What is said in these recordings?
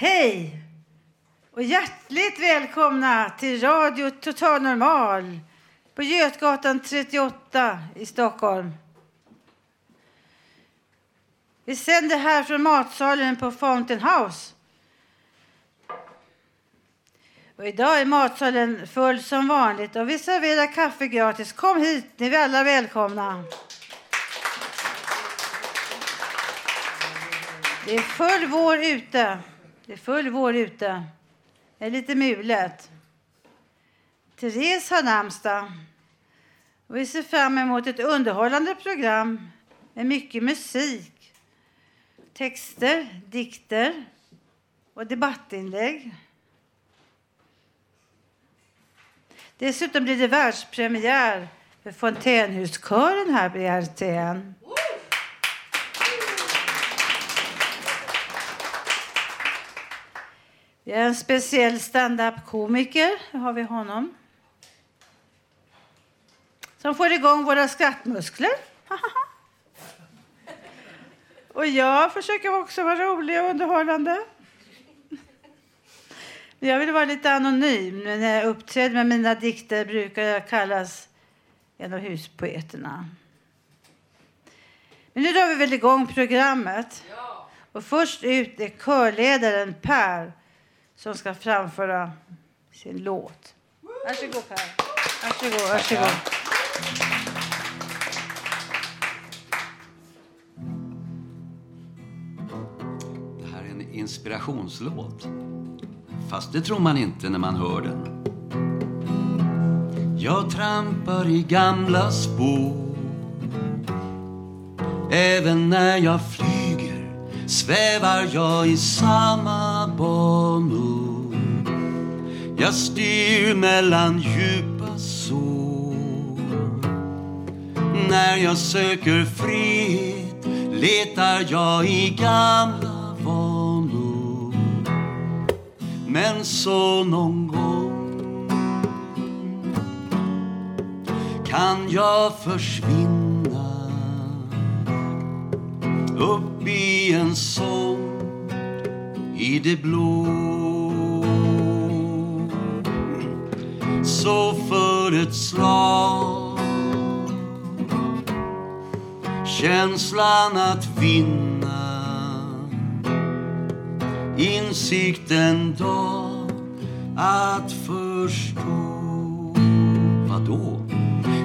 Hej och hjärtligt välkomna till Radio Total Normal på Götgatan 38 i Stockholm. Vi sänder här från matsalen på Fountain House. Och idag är matsalen full som vanligt och vi serverar kaffe gratis. Kom hit, ni är alla välkomna. Det är full vår ute. Det är full vår ute. Det är lite mulet. Therese har namnsdag. Och vi ser fram emot ett underhållande program med mycket musik, texter, dikter och debattinlägg. Dessutom blir det världspremiär för Fontänhuskören här på RTN. Vi har en speciell stand-up-komiker. Här har vi honom. Som får igång våra skrattmuskler. och jag försöker också vara rolig och underhållande. Jag vill vara lite anonym. När jag uppträder med mina dikter brukar jag kallas en av huspoeterna. Men nu drar vi väl igång programmet. Och först ut är körledaren Per som ska framföra sin låt. Varsågod Per. Varsågod, varsågod. Det här är en inspirationslåt. Fast det tror man inte när man hör den. Jag trampar i gamla spår Även när jag flyger svävar jag i samma banor Jag styr mellan djupa sår. När jag söker frihet letar jag i gamla vanor. Men så någon gång kan jag försvinna upp i en sång i det blå. Så för ett slag känslan att vinna insikten dag att förstå Vadå?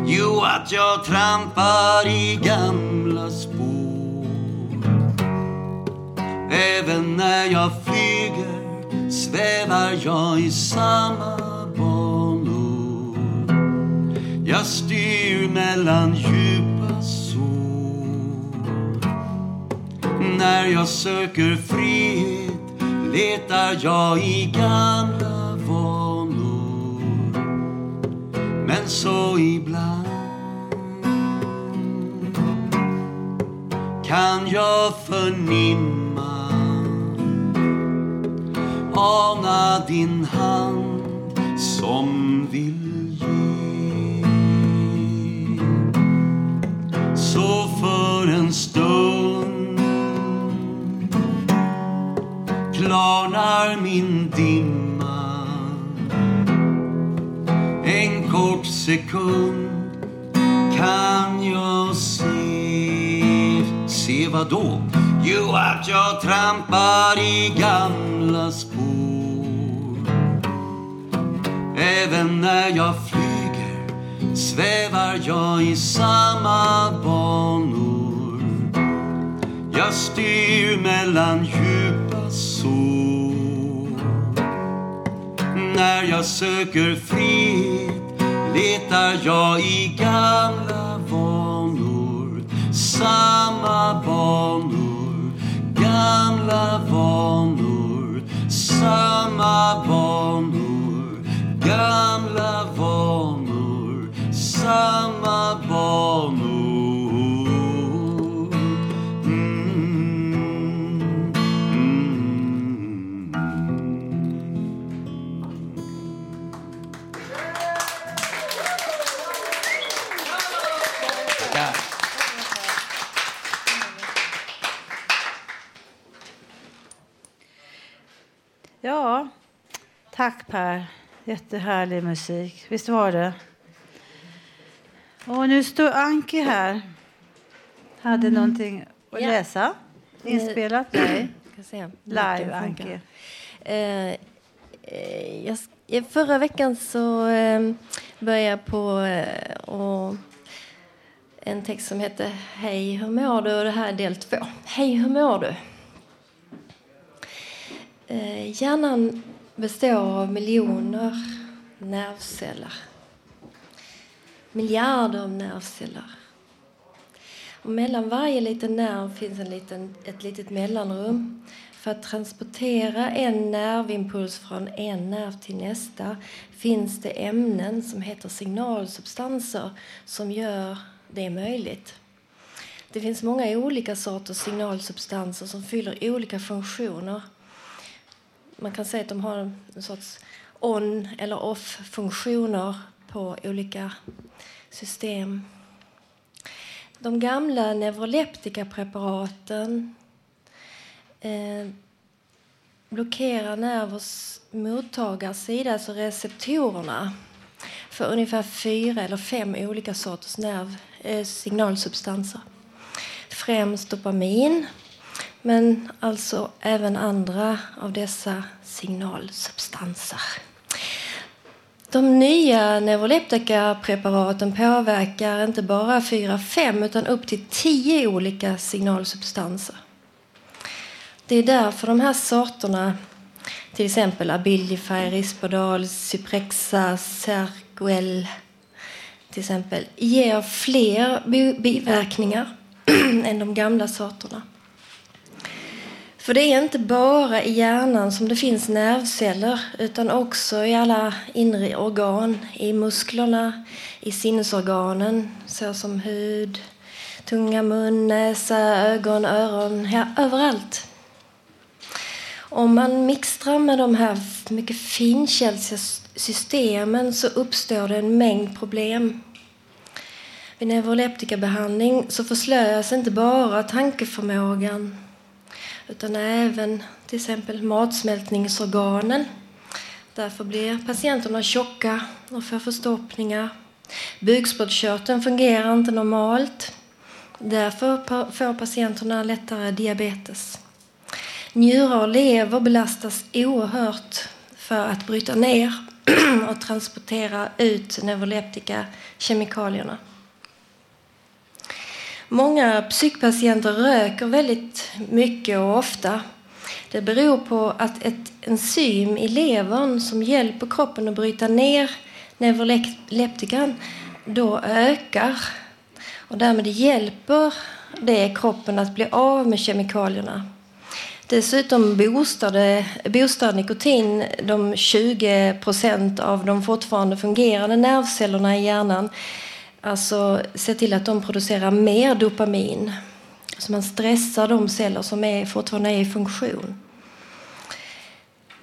Jo, att jag trampar i gamla spår Även när jag flyger svävar jag i samma banor. Jag styr mellan djupa sår. När jag söker frihet letar jag i gamla vanor. Men så ibland kan jag förnimma ana din hand som vill ge Så för en stund klarnar min dimma En kort sekund kan jag se Se vad då? Jo, att jag trampar i gamla spår. Även när jag flyger svävar jag i samma banor. Jag styr mellan djupa sår. När jag söker frihet letar jag i gamla vanor. Samma banor, gamla vanor. Samma banor, gamla vanor. Samma banor. Mm, mm. Tackar. Ja, tack Per. Jättehärlig musik. Visst var det? Och nu står Anki här. Hade någonting att Ja. läsa? Inspelat? Nej. Live, Anki. Eh, eh, jag, eh, förra veckan så eh, började jag på eh, och en text som heter Hej, hur mår du? Och det här är del två. Hej, hur mår du? Eh, hjärnan består av miljoner nervceller. Miljarder av nervceller. Och mellan varje liten nerv finns en liten, ett litet mellanrum. För att transportera en nervimpuls från en nerv till nästa finns det ämnen som heter signalsubstanser som gör det möjligt. Det finns många olika sorters signalsubstanser som fyller olika funktioner. Man kan säga att de har en sorts on eller off-funktioner på olika system. De gamla neuroleptikapreparaten eh, blockerar nervers mottagarsida, alltså receptorerna för ungefär fyra eller fem olika sorters nerv, eh, signalsubstanser. Främst dopamin, men alltså även andra av dessa signalsubstanser. De nya neuroleptikapreparaten påverkar inte bara 4-5 utan upp till 10 olika signalsubstanser. Det är därför de här sorterna, till exempel Abilify, Risperdal, Cyprexa, Cercoel, till exempel, ger fler biverkningar än de gamla sorterna. För det är inte bara i hjärnan som det finns nervceller utan också i alla inre organ, i musklerna, i sinnesorganen såsom hud, tunga, mun, näsa, ögon, öron, ja, överallt. Om man mixtrar med de här mycket finkänsliga systemen så uppstår det en mängd problem. Vid neuroleptikabehandling så förslöas inte bara tankeförmågan utan även till exempel matsmältningsorganen. Därför blir patienterna tjocka och får förstoppningar. Bukspottkörteln fungerar inte normalt. Därför får patienterna lättare diabetes. Njurar och lever belastas oerhört för att bryta ner och transportera ut neuroleptika kemikalierna. Många psykpatienter röker väldigt mycket och ofta. Det beror på att ett enzym i levern som hjälper kroppen att bryta ner neuroleptikan då ökar. Och därmed hjälper det kroppen att bli av med kemikalierna. Dessutom boostar, nikotin de 20 procent av de fortfarande fungerande nervcellerna i hjärnan. Alltså se till att de producerar mer dopamin. Så man stressar de celler som är, fortfarande är i funktion.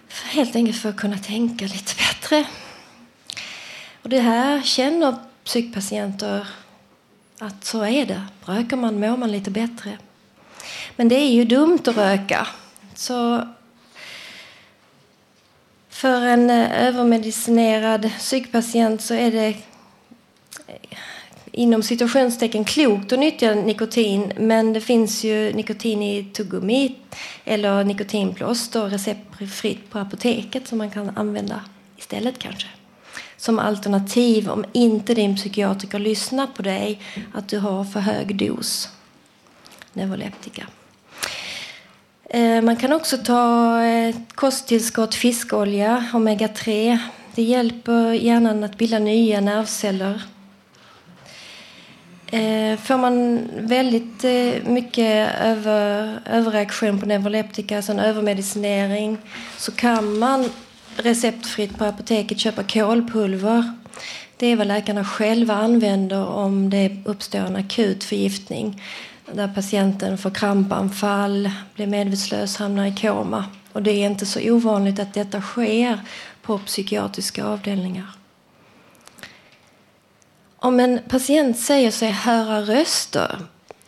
För helt enkelt för att kunna tänka lite bättre. Och det här känner psykpatienter att så är det. Röker man mår man lite bättre. Men det är ju dumt att röka. Så för en eh, övermedicinerad psykpatient så är det inom situationstecken klokt att nyttja nikotin men det finns ju nikotin i tuggummi eller nikotinplåster receptfritt på apoteket som man kan använda istället kanske. Som alternativ om inte din psykiatriker lyssnar på dig att du har för hög dos neuroleptika. Eh, man kan också ta eh, kosttillskott fiskolja, omega-3. Det hjälper hjärnan att bilda nya nervceller Eh, får man väldigt eh, mycket över, överreaktion på neuroleptika, alltså en övermedicinering, så kan man receptfritt på apoteket köpa kolpulver. Det är vad läkarna själva använder om det uppstår en akut förgiftning där patienten får krampanfall, blir medvetslös, hamnar i koma. Och det är inte så ovanligt att detta sker på psykiatriska avdelningar. Om en patient säger sig höra röster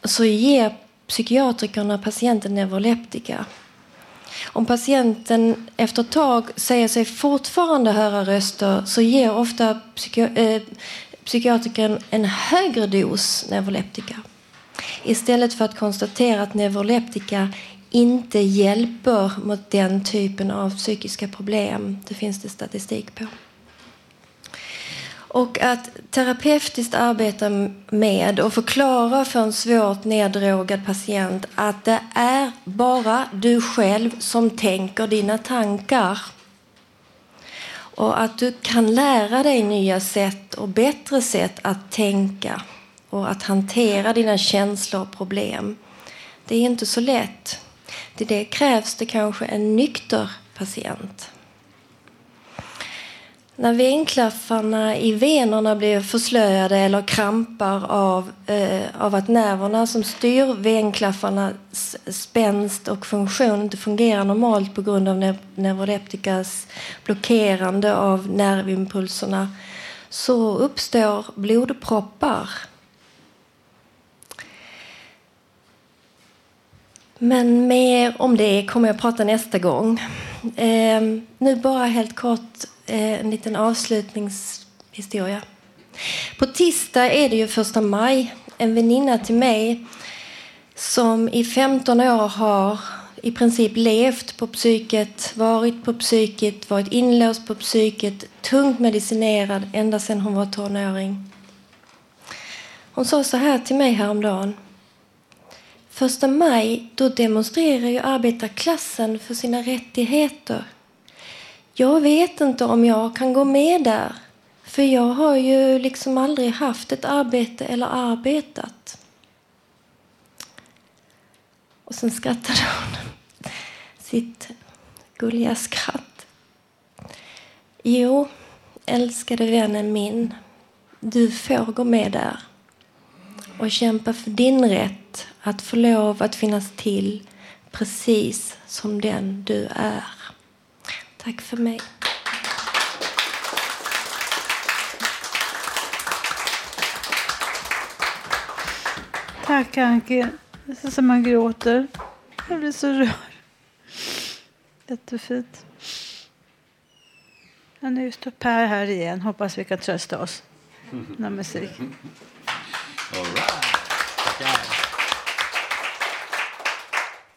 så ger psykiatrikerna patienten neuroleptika. Om patienten efter ett tag säger sig fortfarande höra röster så ger ofta psyki äh, eh, psykiatrikern en högre dos neuroleptika. Istället för att konstatera att neuroleptika inte hjälper mot den typen av psykiska problem. Det finns det statistik på. Och att terapeutiskt arbeta med och förklara för en svårt neddrogad patient att det är bara du själv som tänker dina tankar. Och att du kan lära dig nya sätt och bättre sätt att tänka och att hantera dina känslor och problem. Det är inte så lätt. Till det krävs det kanske en nykter patient. När venklaffarna i venerna blir förslöjade eller krampar av, eh, av att nerverna som styr venklaffarnas spänst och funktion inte fungerar normalt på grund av neuroleptikas blockerande av nervimpulserna så uppstår blodproppar. Men mer om det kommer jag prata nästa gång. Eh, nu bara helt kort Eh, en liten avslutningshistoria. På tisdag är det ju första maj. En väninna till mig som i 15 år har i princip levt på psyket, varit på psyket, varit inlåst på psyket, tungt medicinerad ända sedan hon var tonåring. Hon sa så här till mig häromdagen. Första maj då demonstrerar ju arbetarklassen för sina rättigheter. Jag vet inte om jag kan gå med där. För jag har ju liksom aldrig haft ett arbete eller arbetat. Och sen skrattade hon sitt gulliga skratt. Jo, älskade vännen min, du får gå med där och kämpa för din rätt att få lov att finnas till precis som den du är. Tack för mig. Tack Anki. Det är som man gråter. Jag blir så rörd. Jättefint. Ja, nu står Per här igen. Hoppas vi kan trösta oss med musik. All right.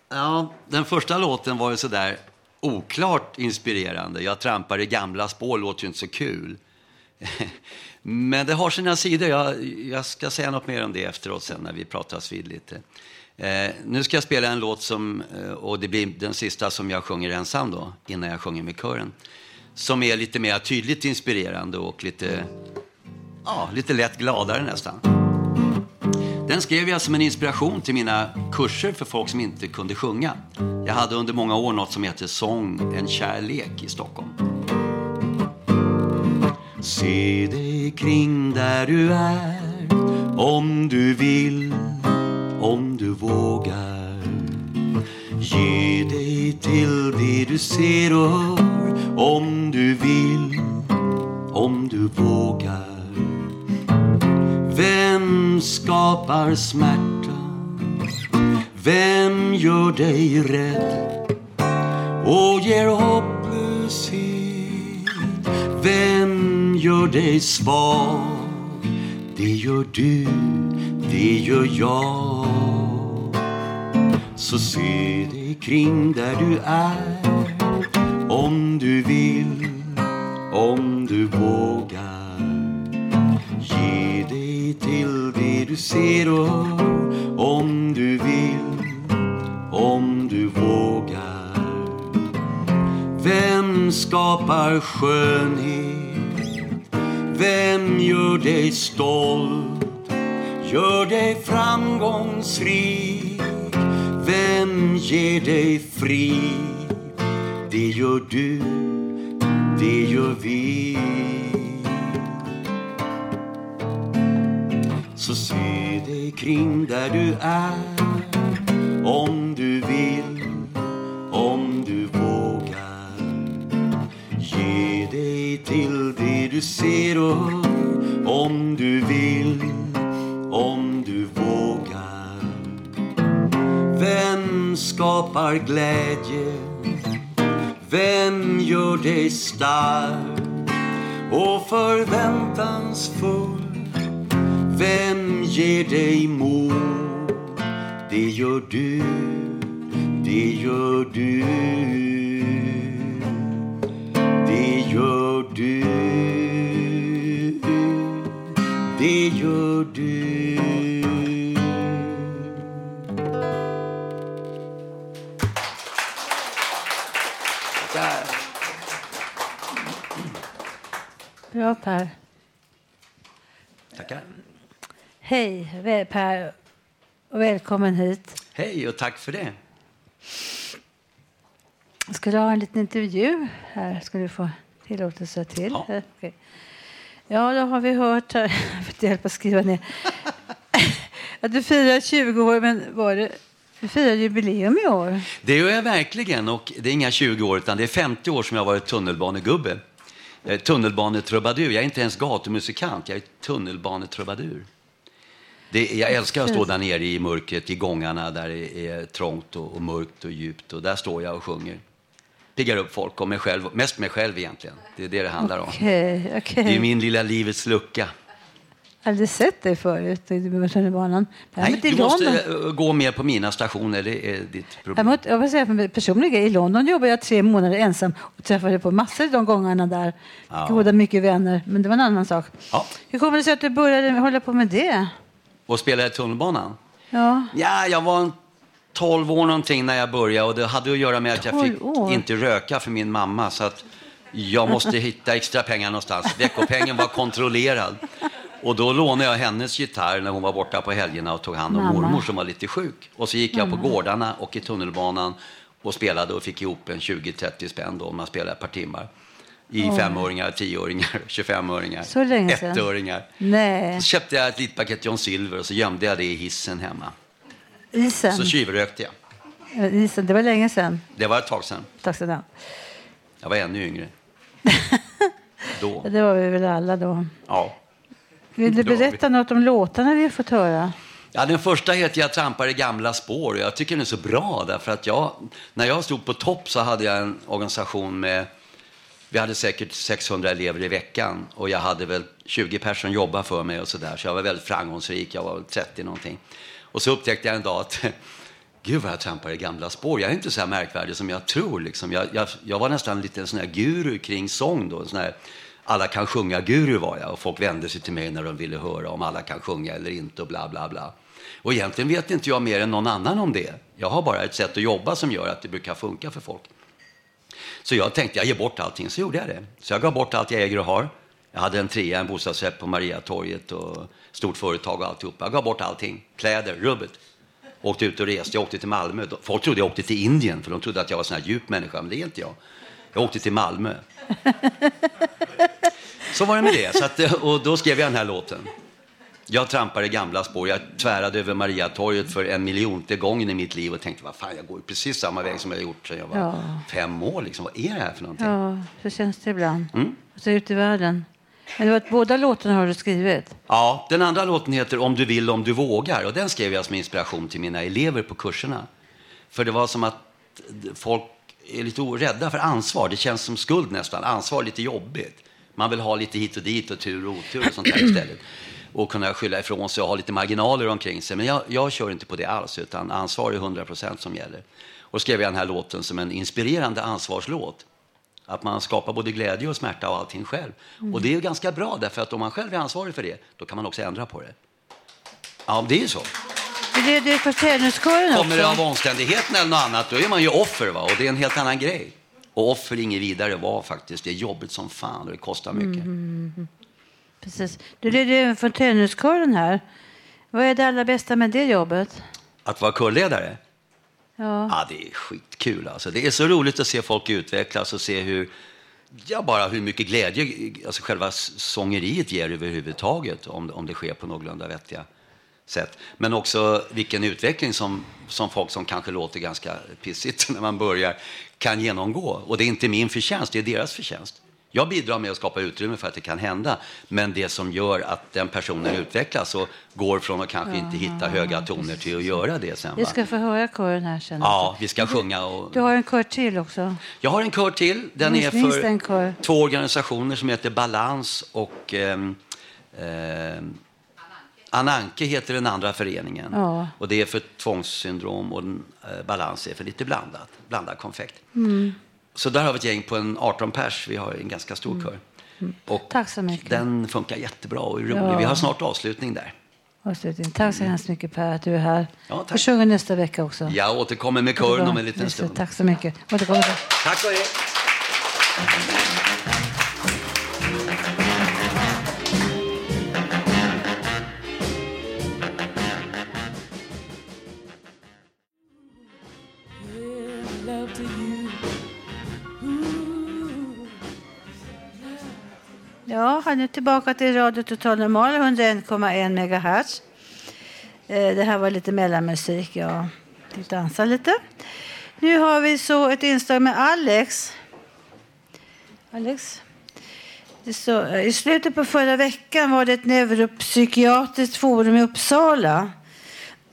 Ja, den första låten var ju så där oklart inspirerande. Jag trampar i gamla spår, låter ju inte så kul. Men det har sina sidor. Jag, jag, ska säga något mer om det efteråt sen när vi pratas vid lite. Eh, nu ska jag spela en låt som, eh, och det blir den sista som jag sjunger ensam då, innan jag sjunger med kören. Som är lite mer tydligt inspirerande och lite, ja, lite lätt gladare nästan. Den skrev jag som en inspiration till mina kurser för folk som inte kunde sjunga. Jag hade under många år något som heter Sång, en kärlek i Stockholm. Se dig kring där du är om du vill, om du vågar. Ge dig till det du ser och hör om du vill, om du vågar. Vem skapar smärta? Vem gör dig rädd och ger hopplöshet? Vem gör dig svag? Det gör du, det gör jag. Så se dig kring där du är. Om du vill, om du vågar. Dig till det du ser och hör. Om du vill, om du vågar. Vem skapar skönhet? Vem gör dig stolt? Gör dig framgångsrik? Vem ger dig fri? Det gör du, det gör vi. Så se dig kring där du är Om du vill, om du vågar Ge dig till det du ser och hör Om du vill, om du vågar Vem skapar glädje? Vem gör dig stark och förväntansfull? Vem ger dig mod? Det gör du, det gör du. Det gör du, det gör du. Bra Per. Tackar. Hej Per och välkommen hit. Hej och tack för det. Ska du ha en liten intervju här? Ska du få tillåtelse till? Ja. Okej. Ja, då har vi hört här. Jag får hjälp att skriva ner. att du firar 20 år, men var det... Du firar jubileum i år. Det gör jag verkligen och det är inga 20 år utan det är 50 år som jag har varit tunnelbanegubbe. Jag är tunnelbanetrubadur. Jag är inte ens gatumusikant, jag är tunnelbanetrubadur. Det, jag älskar att stå där nere i mörkret, i gångarna där det är trångt och, och mörkt och djupt. Och där står jag och sjunger. Piggar upp folk och mig själv, mest mig själv egentligen. Det är det det handlar om. Okej. Det är min lilla livets lucka. Jag hade sett dig förut i tunnelbanan. Nej, du måste London- eh, gå mer på mina stationer, det är ditt problem. Jag vill säga för personligen, i London jobbade jag tre månader ensam och träffade på massor de gångerna där. Ja. Goda mycket vänner, men det var en annan sak. Ja. Hur kommer det sig att du började hålla på med det? Och spela i tunnelbanan? Ja, Ja, jag var en 12 år någonting när jag började och det hade att göra med att jag 12 fick år? inte röka för min mamma så att jag måste hitta extra pengar någonstans. Veckopengen var kontrollerad. Och då lånade jag hennes gitarr när hon var borta på helgerna och tog hand om Mamma. mormor som var lite sjuk. Och så gick jag på gårdarna och i tunnelbanan och spelade och fick ihop en 20-30 spänn då om man spelade ett par timmar. I 25-öringar, Så länge sedan? ettöringar. nej. Så köpte jag ett litet paket John Silver och så gömde jag det i hissen hemma. Isen. Så tjuvrökte jag. Eh, Isen, det var länge sedan. Det var ett tag sedan. Tack mycket. Jag var ännu yngre. Då. Det var vi väl alla då. Ja. Vill du var vi- berätta något om låtarna vi har fått höra? ja, den första heter Jag trampar i gamla spår. och Jag tycker den är så bra därför att jag, när jag stod på topp så hade jag en organisation med, vi hade säkert 600 elever i veckan och jag hade väl 20 personer jobba för mig och sådär. Så jag var väldigt framgångsrik, jag var väl 30 någonting. Och så upptäckte jag en dag att Gud vad jag trampar i gamla spår. Jag är inte så här märkvärdig som jag tror. Liksom. Jag, jag, jag var nästan lite en sån här guru kring sång då. En sån här, alla kan sjunga-guru var jag. Och folk vände sig till mig när de ville höra om alla kan sjunga eller inte och bla bla bla. Och egentligen vet inte jag mer än någon annan om det. Jag har bara ett sätt att jobba som gör att det brukar funka för folk. Så jag tänkte, jag ger bort allting. Så gjorde jag det. Så jag gav bort allt jag äger och har. Jag hade en trea, en bostadsrätt på Mariatorget och stort företag och alltihopa. Jag gav bort allting. Kläder, rubbet. Åkte ut och reste. Jag åkte till Malmö. Folk trodde jag åkte till Indien för de trodde att jag var en sån här djup människa, men det är inte jag. Jag åkte till Malmö. Så var det med det. Så att, och då skrev jag den här låten. Jag trampade i gamla spår. Jag tvärade över Mariatorget för en miljonte gången i mitt liv och tänkte, vad fan, jag går precis samma väg som jag gjort sedan jag var Ja. fem år. Liksom. Vad är det här för någonting? Ja, så känns det ibland. Mm. Och så ut i världen. Men det var att båda låtarna har du skrivit. Ja, den andra låten heter Om du vill, om du vågar. Och den skrev jag som inspiration till mina elever på kurserna. För det var som att folk är lite rädda för ansvar. Det känns som skuld nästan. Ansvar är lite jobbigt. Man vill ha lite hit och dit och tur och otur och sånt där istället. Och kunna skylla ifrån sig och ha lite marginaler omkring sig. Men jag, jag kör inte på det alls, utan ansvar är 100 procent som gäller. Och skrev jag den här låten som en inspirerande ansvarslåt. Att man skapar både glädje och smärta och allting själv. Och det är ju ganska bra, därför att om man själv är ansvarig för det, då kan man också ändra på det. Ja, det är ju så. Det är det för tenniskören Kommer det av också. omständigheterna eller något annat, då är man ju offer. Va? Och det är en helt annan grej. Och offer inget vidare var faktiskt. Det är jobbigt som fan och det kostar mycket. Precis. Du, är det för tenniskören här. Vad är det allra bästa med det jobbet? Att vara körledare, Ja. ja, det är skitkul. Alltså. Det är så roligt att se folk utvecklas och se hur, ja, bara hur mycket glädje alltså själva sångeriet ger överhuvudtaget om, om det sker på någorlunda vettiga sätt. Men också vilken utveckling som, som folk som kanske låter ganska pissigt när man börjar kan genomgå. Och det är inte min förtjänst, det är deras förtjänst. Jag bidrar med att skapa utrymme för att det kan hända, men det som gör att den personen utvecklas och går från att kanske inte hitta höga toner till att göra det sen. Vi Va? ska få höra kören här sen. Ja, vi ska sjunga. Och... Du har en kör till också. Jag har en kör till. Den Minst- är för två organisationer som heter Balans och ehm, ehm, Ananke heter den andra föreningen. Ja. Och det är för tvångssyndrom och eh, Balans är för lite blandat, blandad konfekt. Mm. Så där har vi ett gäng på en 18 pers. Vi har en ganska stor kör. Och Mm. Tack så mycket. Den funkar jättebra och är rolig. Ja. Vi har snart avslutning där. Avslutning. Tack så hemskt mycket Per att du är här. Ja. Vi sjunger nästa vecka också. Jag återkommer med kören om en liten stund. Tack så mycket. Återkommer. Tack och hej. Nu tillbaka till Radio Total Normal, 101,1 MHz. Eh, det här var lite mellanmusik. Jag fick dansa lite. Nu har vi så ett inslag med Alex. Alex? Så, eh, I slutet på förra veckan var det ett neuropsykiatriskt forum i Uppsala.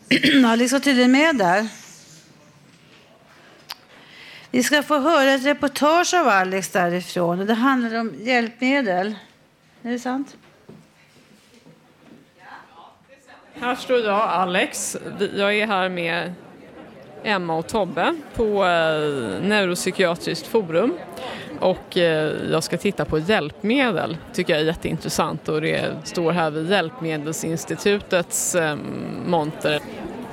Alex var tydligen med där. Vi ska få höra ett reportage av Alex därifrån. Det handlar om hjälpmedel. Är det sant? Här står jag, Alex. Jag är här med Emma och Tobbe på eh, Neuropsykiatriskt forum. Och eh, jag ska titta på hjälpmedel, tycker jag är jätteintressant. Och det står här vid Hjälpmedelsinstitutets eh, monter.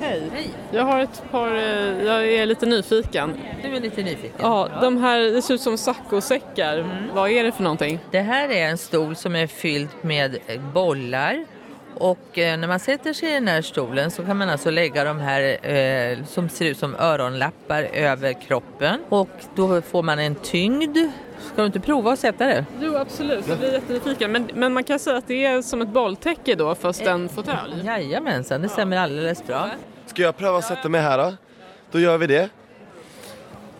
Hej. Jag har ett par, eh, jag är lite nyfiken. Du är lite nyfiken? Ja, de här, det ser ut som saccosäckar. Vad är det för någonting? Det här är en stol som är fylld med eh, bollar. Och eh, när man sätter sig i den här stolen så kan man alltså lägga de här eh, som ser ut som öronlappar över kroppen. Och då får man en tyngd. Ska du inte prova att sätta det? Jo, absolut. Jag blir jättenyfiken. Men, men man kan säga att det är som ett bolltäcke då, fast en fåtölj. Jajamensan, det stämmer alldeles bra. Ska jag pröva att sätta mig här då? Då gör vi det.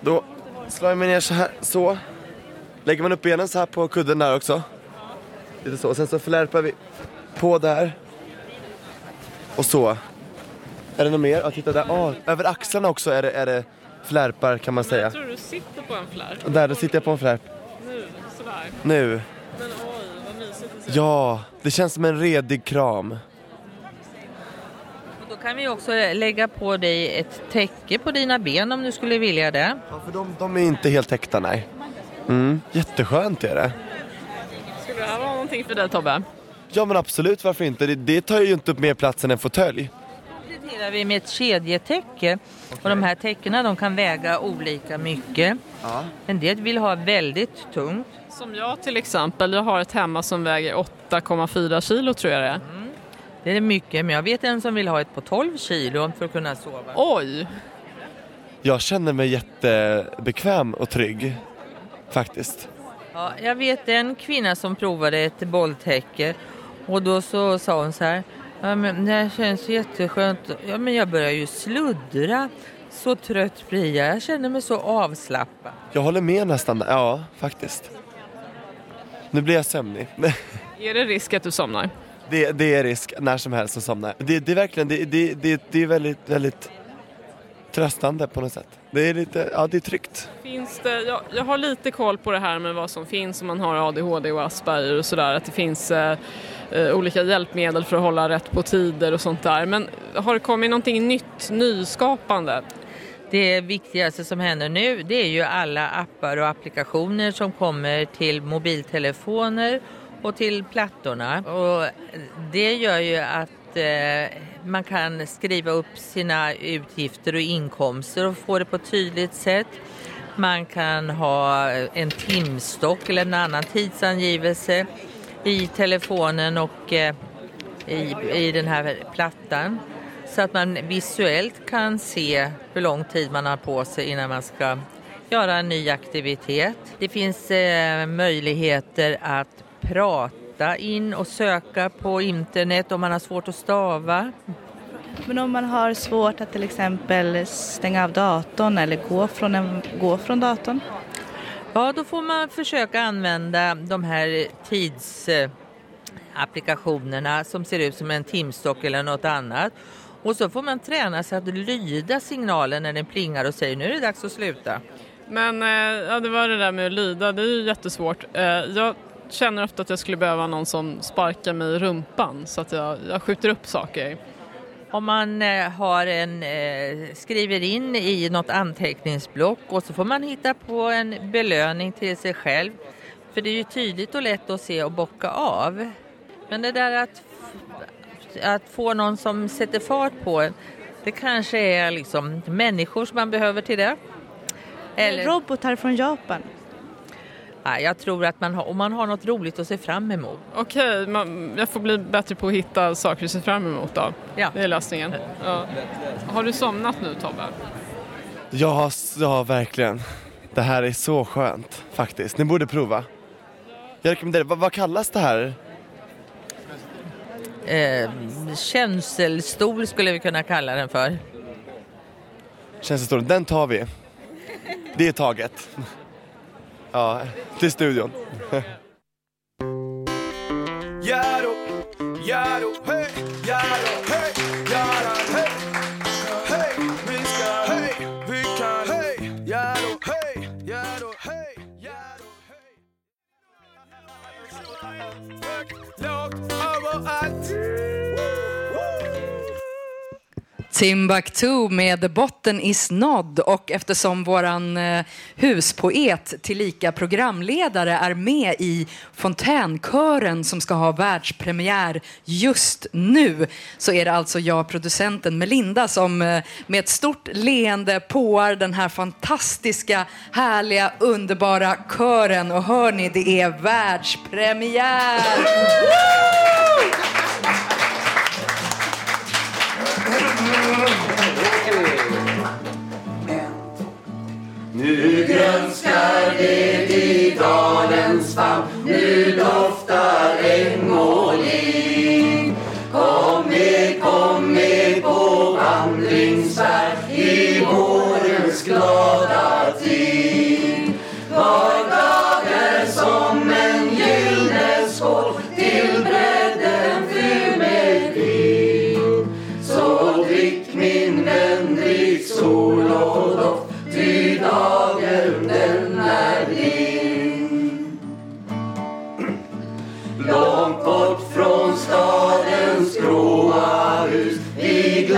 Då slår jag mig ner så här, så. Lägger man upp benen så här på kudden där också. Lite så. Sen så flärpar vi på där. Och så. Är det något mer? Ja, titta där. Ah, över axlarna också är det, är det flärpar kan man säga. Jag tror du sitter på en flärp. Där, då sitter jag på en flärp. Nu, sådär. Nu. Men oj, vad mysigt det ser Ja, det känns som en redig kram. Kan vi också lägga på dig ett täcke på dina ben om du skulle vilja det. Ja, för de, de är inte helt täckta, nej. Mm, jätteskönt är det. Skulle det här vara någonting för dig Tobbe? Ja men absolut, varför inte? Det, det tar ju inte upp mer plats än en fåtölj. kompletterar vi med ett kedjetäcke. Och de här täckena de kan väga olika mycket. En del vill ha väldigt tungt. Som jag till exempel, jag har ett hemma som väger 8,4 kilo tror jag det är. Det är mycket, men jag vet en som vill ha ett på 12 kilo för att kunna sova. Oj! Jag känner mig jättebekväm och trygg. Faktiskt. Ja, jag vet en kvinna som provade ett bolltäcke och då så sa hon så här. Ja, men det här känns jätteskönt. Ja, men jag börjar ju sluddra. Så trött blir jag. Jag känner mig så avslappnad. Jag håller med nästan. Ja, faktiskt. Nu blir jag sömnig. Är det risk att du somnar? Det, det är risk när som helst att somna. Det, det är verkligen, det, det, det, det är väldigt, väldigt tröstande på något sätt. Det är lite, ja det är tryggt. Finns det, jag, jag har lite koll på det här med vad som finns om man har ADHD och Asperger och sådär. Att det finns eh, eh, olika hjälpmedel för att hålla rätt på tider och sånt där. Men har det kommit någonting nytt, nyskapande? Det viktigaste som händer nu det är ju alla appar och applikationer som kommer till mobiltelefoner och till plattorna. Och det gör ju att eh, man kan skriva upp sina utgifter och inkomster och få det på ett tydligt sätt. Man kan ha en timstock eller en annan tidsangivelse i telefonen och eh, i, i den här plattan så att man visuellt kan se hur lång tid man har på sig innan man ska göra en ny aktivitet. Det finns eh, möjligheter att prata in och söka på internet om man har svårt att stava. Men om man har svårt att till exempel stänga av datorn eller gå från, en, gå från datorn? Ja, då får man försöka använda de här tidsapplikationerna som ser ut som en timstock eller något annat. Och så får man träna sig att lyda signalen när den plingar och säger nu är det dags att sluta. Men eh, ja, det var det där med att lyda, det är ju jättesvårt. Eh, jag känner ofta att jag skulle behöva någon som sparkar mig i rumpan så att jag, jag skjuter upp saker. Om man eh, har en, skriver in i något anteckningsblock och så får man hitta på en belöning till sig själv. För det är ju tydligt och lätt att se och bocka av. Men det där att, att få någon som sätter fart på en, det kanske är liksom människor som man behöver till det. Eller robotar från Japan. Nej, jag tror att man har, om man har något roligt att se fram emot. Okej, man, jag får bli bättre på att hitta saker att se fram emot då. Ja. Det är lösningen. Ja. Har du somnat nu Tobbe? Ja, ja, verkligen. Det här är så skönt faktiskt. Ni borde prova. Jag rekommenderar, vad, vad kallas det här? Eh, känselstol skulle vi kunna kalla den för. Känselstolen, den tar vi. Det är taget. Ja, till studion. Jaro, Jaro, hej, Jaro, hej, Jaro, Timbuktu med Botten is nådd och eftersom våran eh, huspoet tillika programledare är med i fontänkören som ska ha världspremiär just nu så är det alltså jag, producenten Melinda, som eh, med ett stort leende påar den här fantastiska, härliga, underbara kören. Och hör ni, det är världspremiär! Nu grönskar det i dalens famn, nu doftar äng och ling. Kom med, kom med på vandringsfärd i vårens glada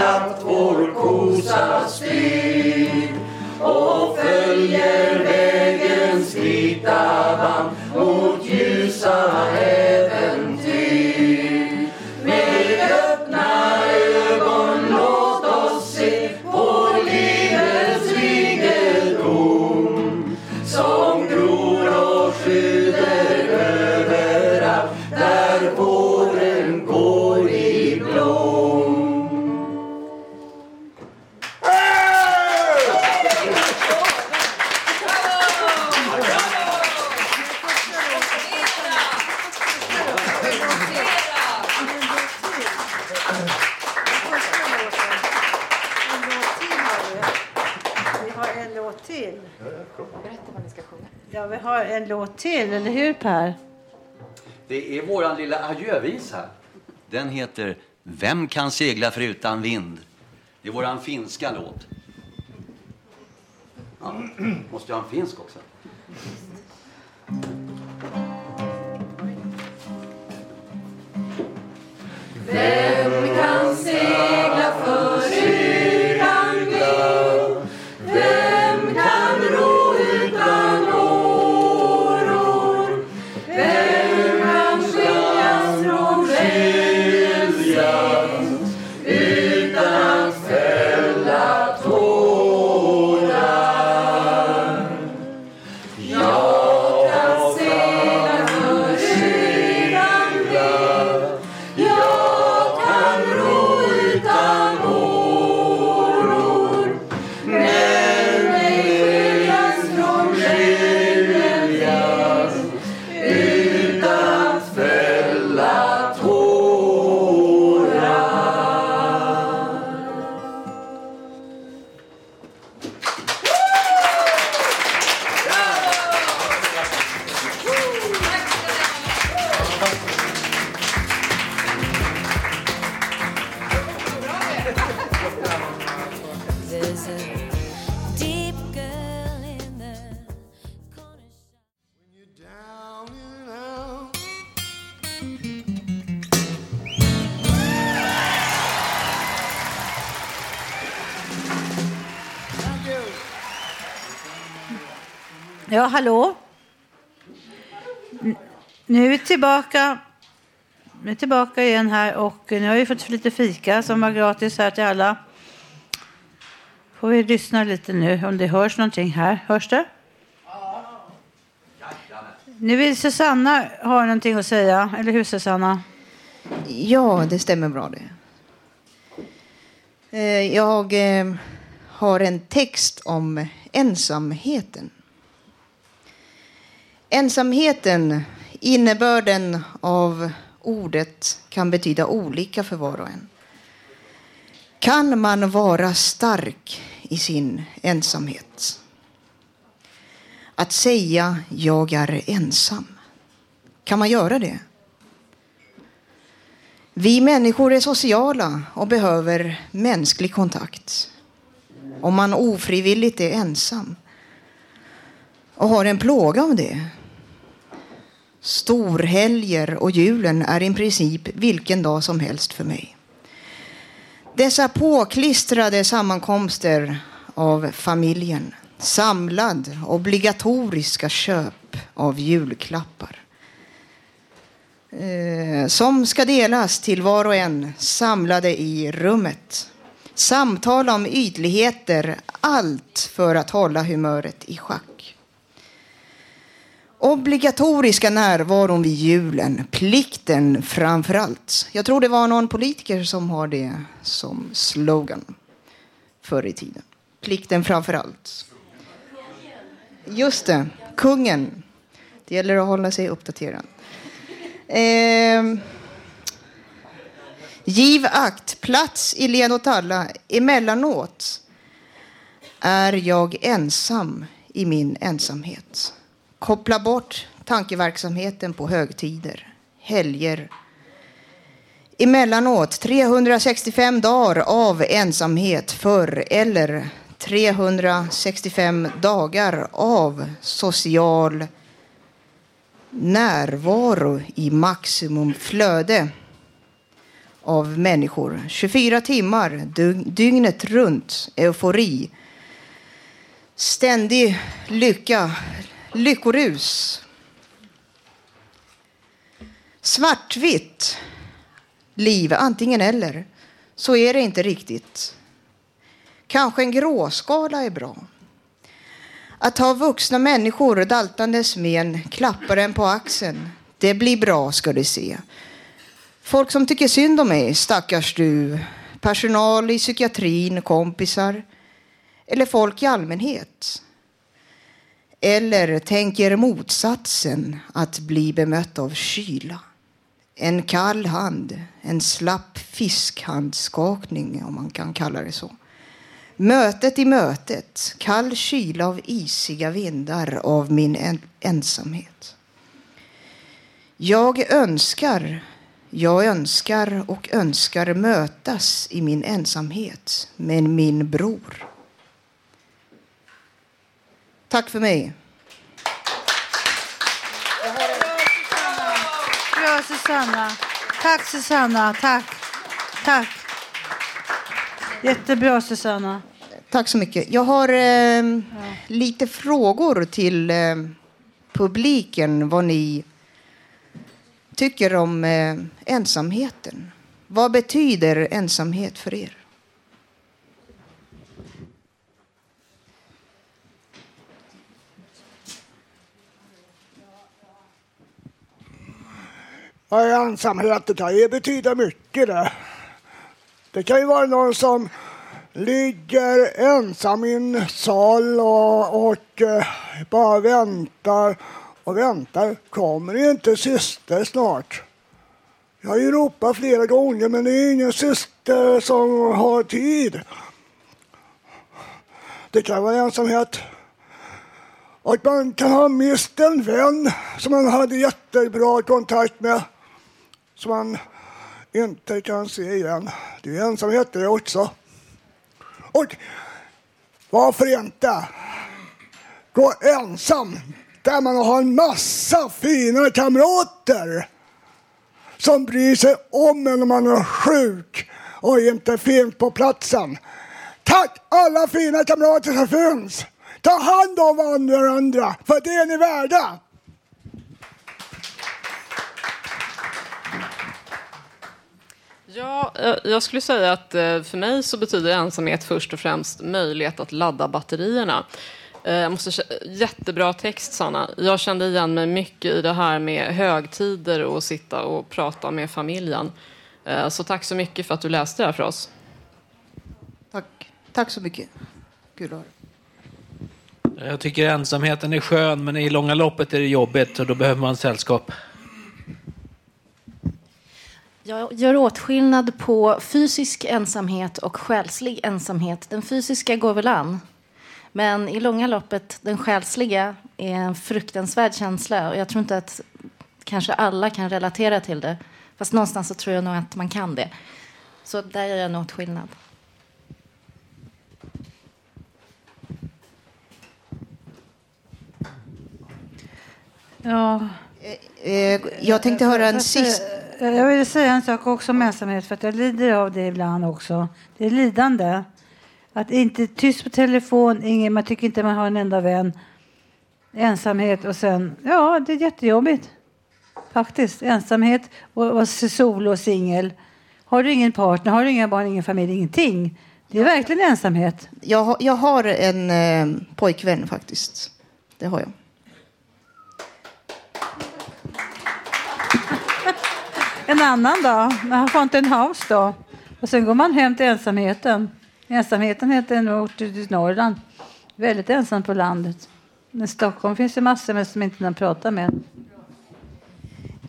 glatt vår kosa styr och följer vägens vita band mot ljusa hem. Ja, vi har en låt till, eller hur Per? Det är våran lilla adjövisa. Den heter Vem kan segla förutan vind? Det är våran finska låt. Ja, måste jag ha en finsk också? Vem kan segla Ja, hallå? Nu är vi tillbaka. Nu är tillbaka igen här och nu har vi fått lite fika som var gratis här till alla. Får vi lyssna lite nu om det hörs någonting här. Hörs det? Nu vill Susanna ha någonting att säga, eller hur Susanna? Ja, det stämmer bra det. Eh, jag eh, har en text om ensamheten. Ensamheten, innebörden av ordet kan betyda olika för var och en. Kan man vara stark i sin ensamhet? Att säga jag är ensam. Kan man göra det? Vi människor är sociala och behöver mänsklig kontakt. Om man ofrivilligt är ensam och har en plåga av det. Storhelger och julen är i princip vilken dag som helst för mig. Dessa påklistrade sammankomster av familjen. Samlad, obligatoriska köp av julklappar. Eh, som ska delas till var och en samlade i rummet. Samtal om ytligheter, allt för att hålla humöret i schack. Obligatoriska närvaron vid julen, plikten framför allt. Jag tror det var någon politiker som har det som slogan förr i tiden. Plikten framför allt. Just det, kungen. Det gäller att hålla sig uppdaterad. Eh, giv akt, plats i led åt alla. Emellanåt är jag ensam i min ensamhet. Koppla bort tankeverksamheten på högtider, helger. Emellanåt 365 dagar av ensamhet förr eller 365 dagar av social närvaro i maximum flöde av människor. 24 timmar, dygnet runt, eufori. Ständig lycka, lyckorus. Svartvitt liv, antingen eller. Så är det inte riktigt. Kanske en gråskala är bra. Att ha vuxna människor daltandes med en klapparen på axeln, det blir bra ska du se. Folk som tycker synd om mig, stackars du. Personal i psykiatrin, kompisar. Eller folk i allmänhet. Eller tänker motsatsen, att bli bemött av kyla. En kall hand, en slapp fiskhandskakning om man kan kalla det så. Mötet i mötet, kall kyla av isiga vindar av min en ensamhet. Jag önskar, jag önskar och önskar mötas i min ensamhet med min bror. Tack för mig. Bra Susanna. Tack Susanna. Tack. Tack. Jättebra Susanna. Tack så mycket. Jag har eh, lite frågor till eh, publiken vad ni tycker om eh, ensamheten. Vad betyder ensamhet för er? Ja, ensamhet, det kan ju betyda mycket det. Det kan ju vara någon som ligger ensam i en sal och, och eh, bara väntar och väntar. Kommer inte syster snart? Jag har ju ropat flera gånger men det är ingen syster som har tid. Det kan vara ensamhet. Och man kan ha mist en vän som man hade jättebra kontakt med. Som man inte kan se igen. Det är ensamhet det också. Och varför inte gå ensam där man har en massa fina kamrater som bryr sig om en när man är sjuk och inte finns på platsen. Tack alla fina kamrater som finns! Ta hand om varandra, för det är ni värda! Ja, eh, jag skulle säga att eh, för mig så betyder ensamhet först och främst möjlighet att ladda batterierna. Eh, Jag måste Jättebra text, Sanna. Jag kände igen mig mycket i det här med högtider och sitta och prata med familjen. Så tack så mycket för att du läste det här för oss. Tack, Tack så mycket. Kul att höra. Jag tycker ensamheten är skön, men i långa loppet är det jobbigt och då behöver man sällskap. Jag gör åtskillnad på fysisk ensamhet och själslig ensamhet. Den fysiska går väl an. Men i långa loppet, den själsliga är en fruktansvärd känsla. Och jag tror inte att kanske alla kan relatera till det. Fast någonstans så tror jag nog att man kan det. Så där gör jag en åtskillnad. Ja. Eh, jag tänkte höra en Fast, sista... Eh, jag vill säga en sak också om ensamhet, för att jag lider av det ibland också. Det är lidande. Att inte tyst på telefon, ingen, man tycker inte man har en enda vän. Ensamhet och sen, ja, det är jättejobbigt. Faktiskt. Ensamhet och vara solo och singel. Har du ingen partner, har du inga barn, ingen familj, ingenting. Det är verkligen ensamhet. Jag, har- jag har en eh, pojkvän faktiskt. Det har jag. En annan dag, när han får inte en house då. Och sen går man hem till ensamheten. Ensamheten heter en ort i Norrland. Väldigt ensam på landet. Men i Stockholm finns det massor med som inte man pratar med.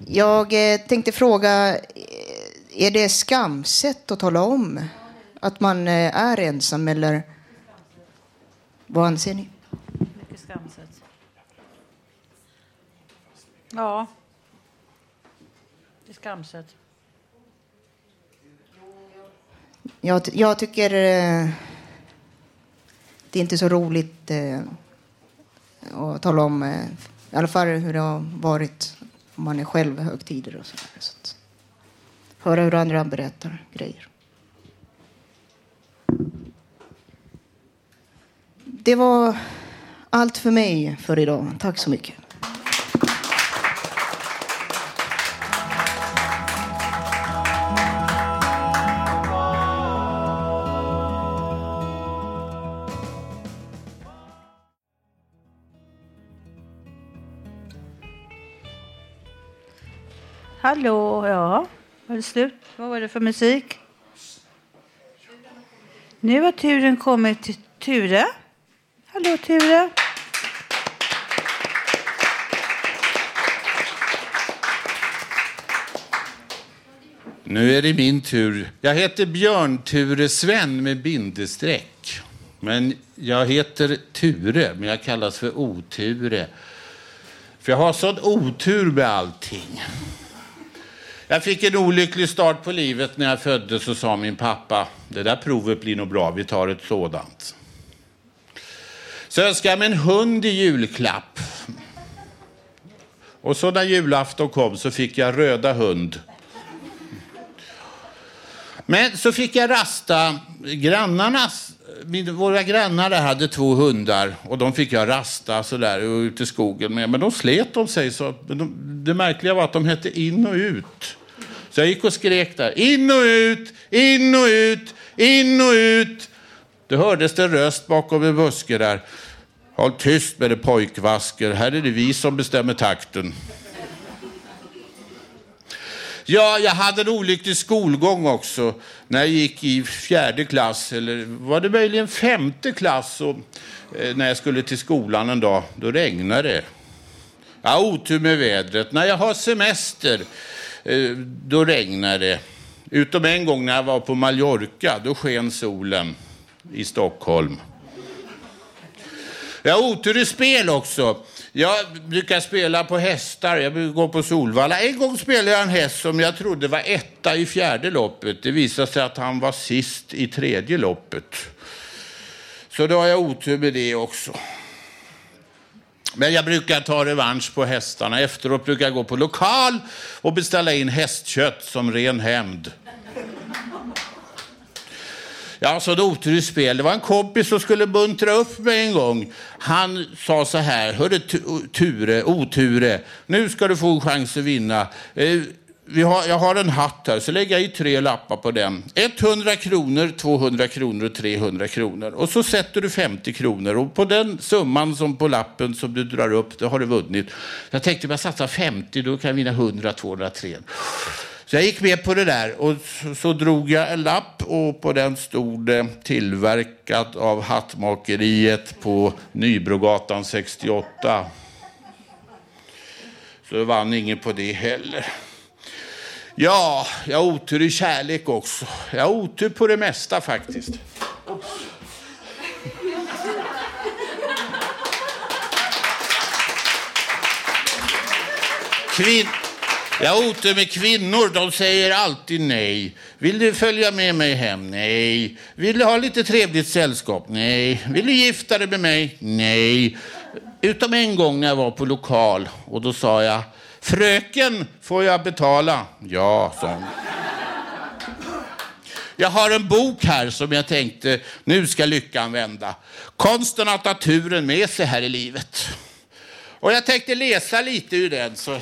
Jag eh, tänkte fråga, eh, är det skamset att tala om att man eh, är ensam eller vad anser ni? Mycket skamset. Ja. Skamset. Jag, jag tycker eh, det är inte så roligt eh, att tala om eh, i alla fall hur det har varit om man är själv högtider och sådär. Så att, höra hur andra berättar grejer. Det var allt för mig för idag. Tack så mycket. Hallå, ja. Var det slut? Vad var det för musik? Nu har turen kommit till Ture. Hallå Ture. Nu är det min tur. Jag heter Björn Ture Sven med bindestreck. Men jag heter Ture, men jag kallas för Oture. För jag har sån otur med allting. Jag fick en olycklig start på livet när jag föddes och sa min pappa, det där provet blir nog bra, vi tar ett sådant. Så önskade jag mig en hund i julklapp. Och så när julafton kom så fick jag röda hund. Men så fick jag rasta grannarnas. Våra grannar där hade två hundar och de fick jag rasta sådär ute i skogen med. Men de slet om sig. Så, de, det märkliga var att de hette in och ut. Så jag gick och skrek där. In och ut, in och ut, in och ut. Då hördes det en röst bakom en buske där. Håll tyst med det pojkvasker. Här är det vi som bestämmer takten. Ja, jag hade en olycklig skolgång också. När jag gick i fjärde klass, eller var det möjligen femte klass, och, eh, när jag skulle till skolan en dag, då regnade det. Jag har otur med vädret. När jag har semester, Eh, då regnade det. Utom en gång när jag var på Mallorca, då sken solen i Stockholm. Jag har otur i spel också. Jag brukar spela på hästar, jag brukar gå på Solvalla. En gång spelade jag en häst som jag trodde var etta i fjärde loppet. Det visade sig att han var sist i tredje loppet. Så då har jag otur med det också. Men jag brukar ta revansch på hästarna. Efteråt brukar jag gå på lokal och beställa in hästkött som ren hämnd. Ja, så det otur i spel. Det var en kompis som skulle buntra upp mig en gång. Han sa så här, hörru Ture, oture, nu ska du få en chans att vinna. Eh, vi har, jag har en hatt här, så lägger jag i tre lappar på den. 100 kronor, 200 kronor och 300 kronor. Och så sätter du 50 kronor och på den summan som på lappen som du drar upp, det har du vunnit. Jag tänkte om jag satsar 50, då kan jag vinna 100, 200, 300. Så jag gick med på det där och så, så drog jag en lapp och på den stod det tillverkat av Hattmakeriet på Nybrogatan 68. Så jag vann ingen på det heller. Ja, jag har otur i kärlek också. Jag har otur på det mesta faktiskt. Kvin jag har otur med kvinnor. De säger alltid nej. Vill du följa med mig hem? Nej. Vill du ha lite trevligt sällskap? Nej. Vill du gifta dig med mig? Nej. Utom en gång när jag var på lokal och då sa jag Fröken, får jag betala? Ja, sa hon. Jag har en bok här som jag tänkte, nu ska lyckan vända. Konsten att ha turen med sig här i livet. Och jag tänkte läsa lite ur den. Så...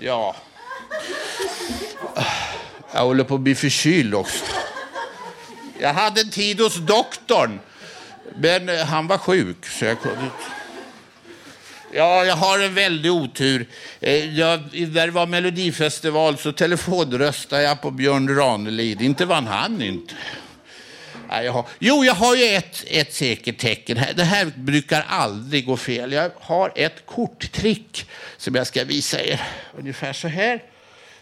Ja. Jag håller på att bli förkyld också. Jag hade en tid hos doktorn, men eh, han var sjuk så jag kunde inte. Ja, jag har en väldig otur. Eh, jag, när det var Melodifestival så telefonröstade jag på Björn Ranelid. Inte vann han inte. Nej, jag har, jo, jag har ju ett, ett säkert tecken. Det här brukar aldrig gå fel. Jag har ett korttrick som jag ska visa er. Ungefär så här.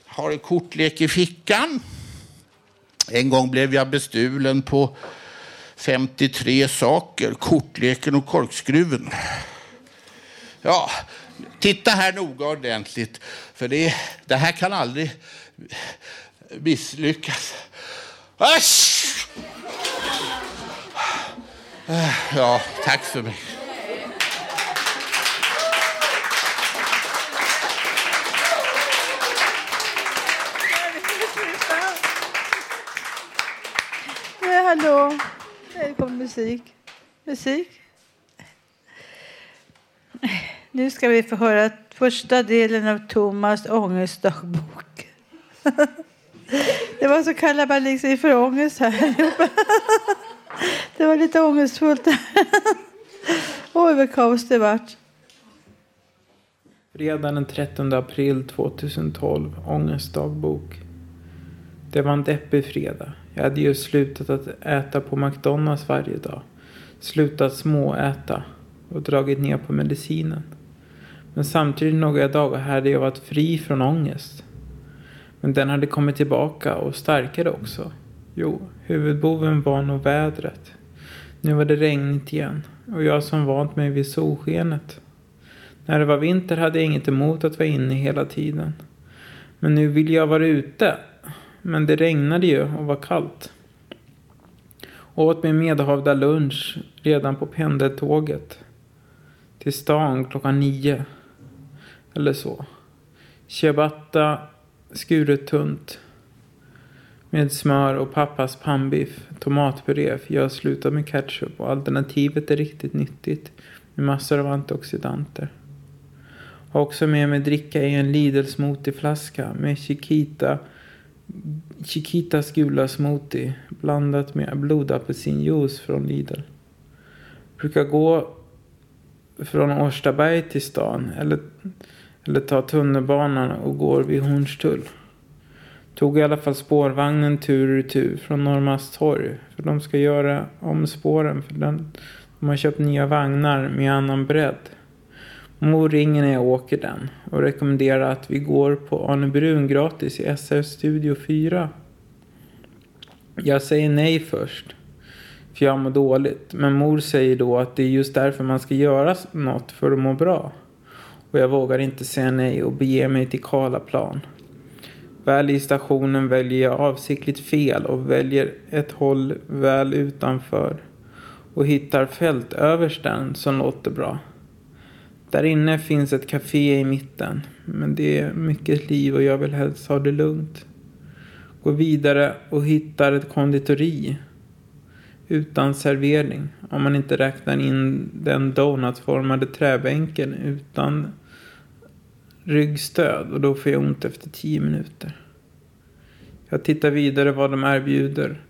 Jag har en kortlek i fickan. En gång blev jag bestulen på 53 saker. Kortleken och korkskruven. Ja, titta här noga ordentligt. För det, det här kan aldrig misslyckas. Asch! Äh, ja, tack för mig. Eh, hallå. Välkommen kommer musik. Musik. Nu ska vi få höra första delen av Thomas ångestdagbok. Det var så kalabalik för ångest här. Det var lite ångestfullt. Oj, vad kaos det vart. Fredagen den 13 april 2012, ångestdagbok. Det var en deppig fredag. Jag hade just slutat att äta på McDonalds varje dag. Slutat småäta och dragit ner på medicinen. Men samtidigt några dagar hade jag varit fri från ångest. Men den hade kommit tillbaka och starkare också. Jo, huvudboven var nog vädret. Nu var det regnigt igen och jag som vant mig vid solskenet. När det var vinter hade jag inget emot att vara inne hela tiden. Men nu ville jag vara ute. Men det regnade ju och var kallt. Åt min medhavda lunch redan på pendeltåget. Till stan klockan nio. Eller så. Ciabatta skuret tunt. Med smör och pappas pannbiff, tomatpuré, för jag har slutat med ketchup och alternativet är riktigt nyttigt med massor av antioxidanter. Har också med mig dricka i en Lidl smoothieflaska med Chiquita, Chiquitas gula smoothie blandat med blodapelsinjuice från Lidl. Brukar gå från Årstaberg till stan eller, eller ta tunnelbanan och går vid Hornstull. Tog i alla fall spårvagnen tur och retur från Norrmalmstorg. För de ska göra om spåren. För den, de har köpt nya vagnar med annan bredd. Mor ringer när jag åker den. Och rekommenderar att vi går på Arne Brun gratis i SR Studio 4. Jag säger nej först. För jag mår dåligt. Men mor säger då att det är just därför man ska göra något för att må bra. Och jag vågar inte säga nej och bege mig till Karlaplan. Väl i stationen väljer jag avsiktligt fel och väljer ett håll väl utanför. Och hittar fältöversten som låter bra. Där inne finns ett café i mitten. Men det är mycket liv och jag vill helst ha det lugnt. Går vidare och hittar ett konditori. Utan servering. Om man inte räknar in den donutformade träbänken utan ryggstöd. Och då får jag ont efter tio minuter. Jag tittar vidare vad de erbjuder.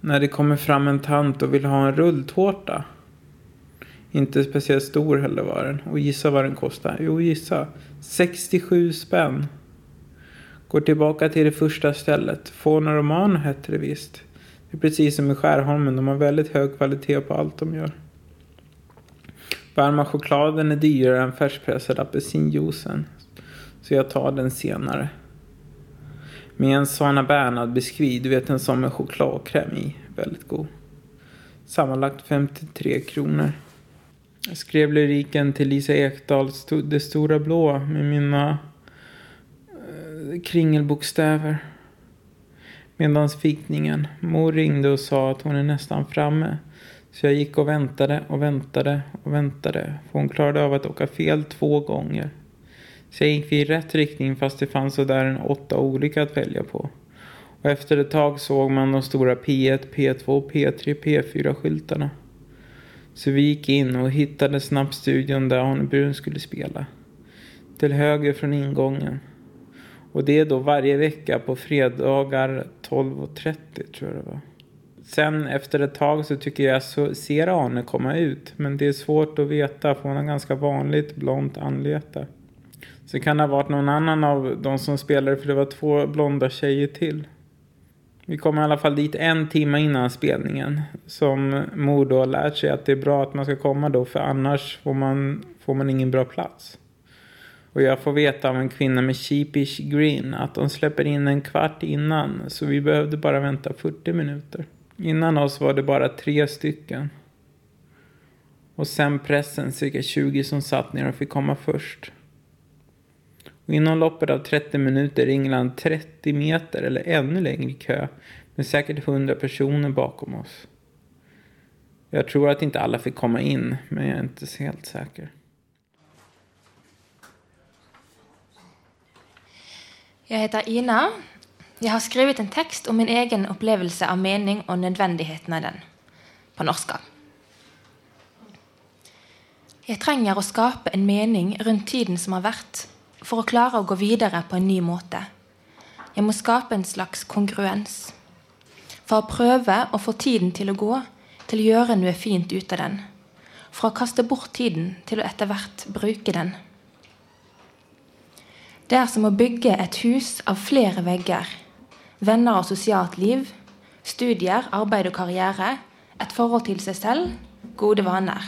När det kommer fram en tant och vill ha en rulltårta. Inte speciellt stor heller var den. Och gissa vad den kostar? Jo, gissa. 67 spänn. Går tillbaka till det första stället. Fauna Romano hette det visst. Det är precis som i Skärholmen. De har väldigt hög kvalitet på allt de gör. Varma chokladen är dyrare än färskpressad apelsinjuicen. Så jag tar den senare. Med en Svana Bernhard biskvi. Du vet en sån med chokladkräm i. Väldigt god. Sammanlagt 53 kronor. Jag skrev lyriken till Lisa Ekdahls Det stora blå med mina eh, kringelbokstäver. Medans fikningen. Mor ringde och sa att hon är nästan framme. Så jag gick och väntade och väntade och väntade. För hon klarade av att åka fel två gånger. Så jag gick i rätt riktning fast det fanns sådär en åtta olika att välja på. Och efter ett tag såg man de stora P1, P2, P3, P4-skyltarna. Så vi gick in och hittade snabbt studion där Arne Brun skulle spela. Till höger från ingången. Och det är då varje vecka på fredagar 12.30 tror jag det var. Sen efter ett tag så tycker jag så ser Arne komma ut. Men det är svårt att veta för hon har ganska vanligt blont anlete. Så kan det ha varit någon annan av de som spelade för det var två blonda tjejer till. Vi kom i alla fall dit en timme innan spelningen. Som mor då har lärt sig att det är bra att man ska komma då för annars får man, får man ingen bra plats. Och jag får veta av en kvinna med sheepish green att de släpper in en kvart innan. Så vi behövde bara vänta 40 minuter. Innan oss var det bara tre stycken. Och sen pressen, cirka 20 som satt ner och fick komma först. Och inom loppet av 30 minuter ringlar han 30 meter eller ännu längre kö med säkert 100 personer bakom oss. Jag tror att inte alla fick komma in, men jag är inte helt säker. Jag heter Ina. Jag har skrivit en text om min egen upplevelse av mening och nödvändigheten av den. På norska. Jag trenger å skape en mening rundt tiden som har vært, for å klare å gå videre på en ny måte. Jeg må skape en slags kongruens. For å prøve å få tiden til å gå, til å gjøre noe fint ut av den. För å kaste bort tiden til å etter hvert bruke den. Det er som å bygge et hus av flere vegger. Venner og sosialt liv, studier, arbeid og karriere, et forhold til seg selv, gode vaner.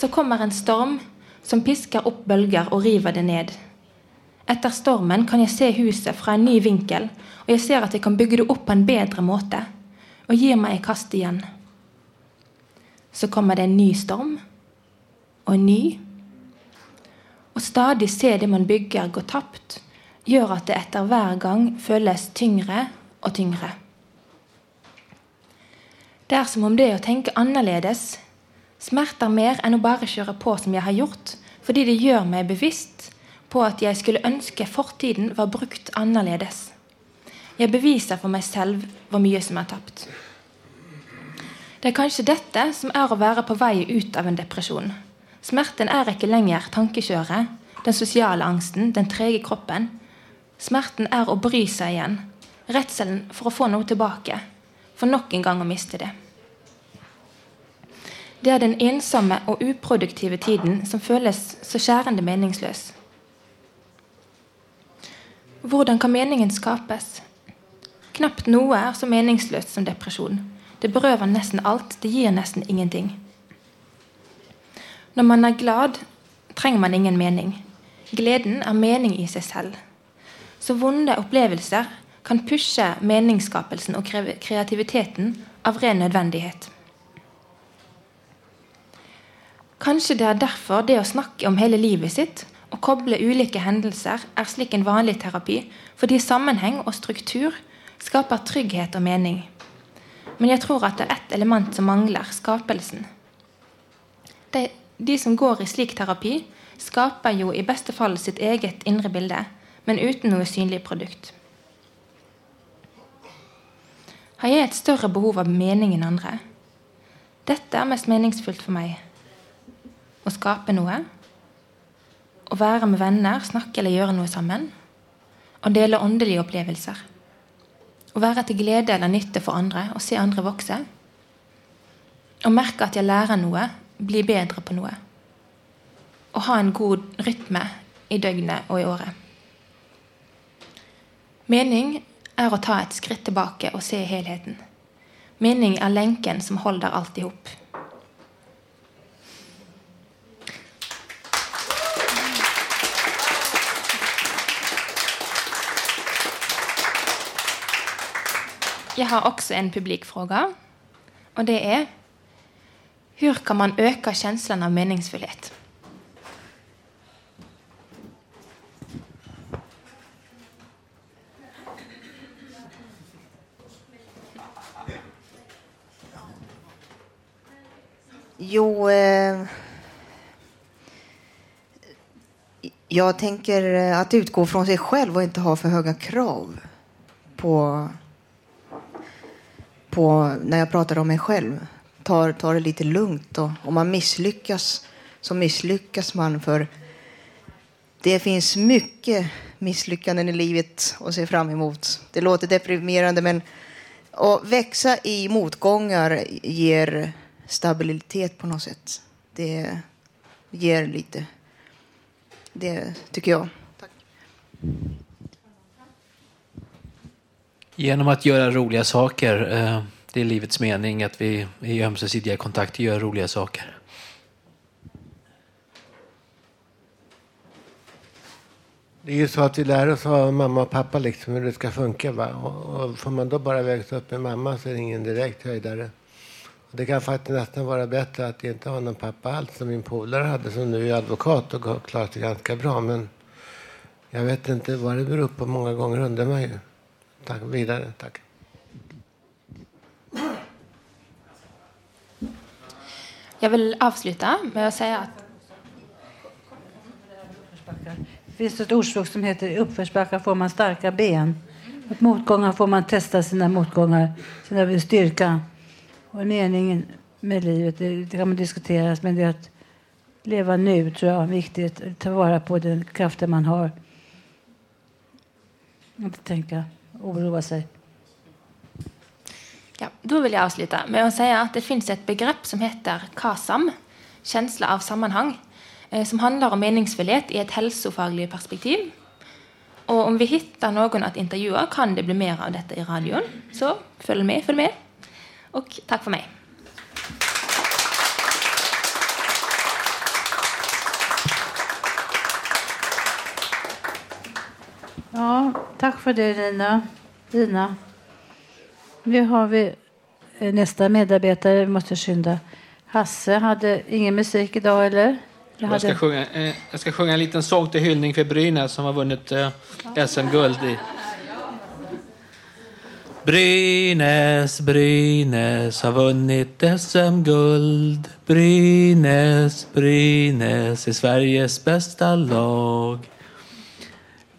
Så kommer en storm som pisker opp bølger og river det ned. Etter stormen kan jeg se huset fra en ny vinkel, og jeg ser at jeg kan bygge det opp på en bedre måte, og gir meg i kast igjen. Så kommer det en ny storm, og en ny. Å stadig se det man bygger gå tapt, gjør at det etter hver gang føles tyngre og tyngre. Det er som om det å tenke annerledes smerter mer enn å bare kjøre på som jeg har gjort, fordi det gjør meg bevisst på at jeg skulle ønske fortiden var brukt annerledes. Jeg beviser for meg selv hvor mye som er tapt. Det er kanskje dette som er å være på vei ut av en depresjon. Smerten er ikke lenger tankekjøret, den sosiale angsten, den trege kroppen. Smerten er å bry seg igjen. Redselen for å få noe tilbake. For nok en gang å miste det. Det er den ensomme og uproduktive tiden som føles så skjærende meningsløs. Hvordan kan meningen skapes? Knapt noe er så meningsløst som depresjon. Det berøver nesten alt, det gir nesten ingenting. Når man er glad, trenger man ingen mening. Gleden er mening i seg selv. Så vonde opplevelser kan pushe meningsskapelsen og kreativiteten av ren nødvendighet. Kanskje det er derfor det å snakke om hele livet sitt og koble ulike hendelser er slik en vanlig terapi, fordi sammenheng og struktur skaper trygghet og mening. Men jeg tror at det er ett element som mangler skapelsen. Det de som går i slik terapi, skaper jo i beste fall sitt eget indre bilde, men uten noe synlig produkt. Har jeg et større behov av mening enn andre? Dette er mest meningsfullt for meg. Å skape noe. Å være med venner, snakke eller gjøre noe sammen. Å dele åndelige opplevelser. Å være til glede eller nytte for andre og se andre vokse. Å merke at jeg lærer noe, bli bedre på noe. Å ha en god rytme i døgnet og i året. Mening er å ta et skritt tilbake og se helheten. Mening er lenken som holder alt i hop. Jeg har också en publikfråga. og det er hur kan man öka känslan av meningsfullhet? Jo, eh, jag tänker att utgå från sig själv och inte ha för höga krav på, på när jag pratar om mig själv tar, tar det lite lugnt och om man misslyckas så misslyckas man för det finns mycket misslyckanden i livet att se fram emot. Det låter deprimerande men att växa i motgångar ger stabilitet på något sätt. Det ger lite. Det tycker jag. Tack. Genom att göra roliga saker. Eh, det är livets mening att vi i ömsesidiga kontakter gör roliga saker. Det är ju så att vi lär oss av mamma och pappa liksom hur det ska funka. Va? Och, och får man då bara växa upp med mamma så är det ingen direkt höjdare. Och det kan faktiskt nästan vara bättre att inte ha någon pappa alls som min polare hade som nu är advokat och har klarat sig ganska bra. Men jag vet inte vad det beror på. Många gånger undrar man ju. Tack, vidare, tack. Jag vill avsluta med att säga att Det finns ett ordspråk som heter i uppförsbackar får man starka ben. Att motgångar får man testa sina motgångar, sina styrka. Och meningen med livet, det, det kan man diskutera, men det är att leva nu tror jag är viktigt. Ta vara på den kraften man har. Inte tänka, oroa sig. Ja, då vill jag avsluta med att säga att det finns ett begrepp som heter KASAM, känsla av sammanhang, eh, som handlar om meningsfullhet i ett hälsofagligt perspektiv. Och om vi hittar någon att intervjua kan det bli mer av detta i radion. Så följ med, följ med. Och tack för mig. Ja, tack för det Lina. Lina. Nu har vi eh, nästa medarbetare. Vi måste skynda. Hasse hade ingen musik idag, eller? Jag Jag ska, sjunga, eh, jag ska sjunga en liten sång till hyllning för Brynäs som har vunnit eh, SM-guld i... Brynäs, Brynäs har vunnit SM-guld. Brynäs, Brynäs är Sveriges bästa lag.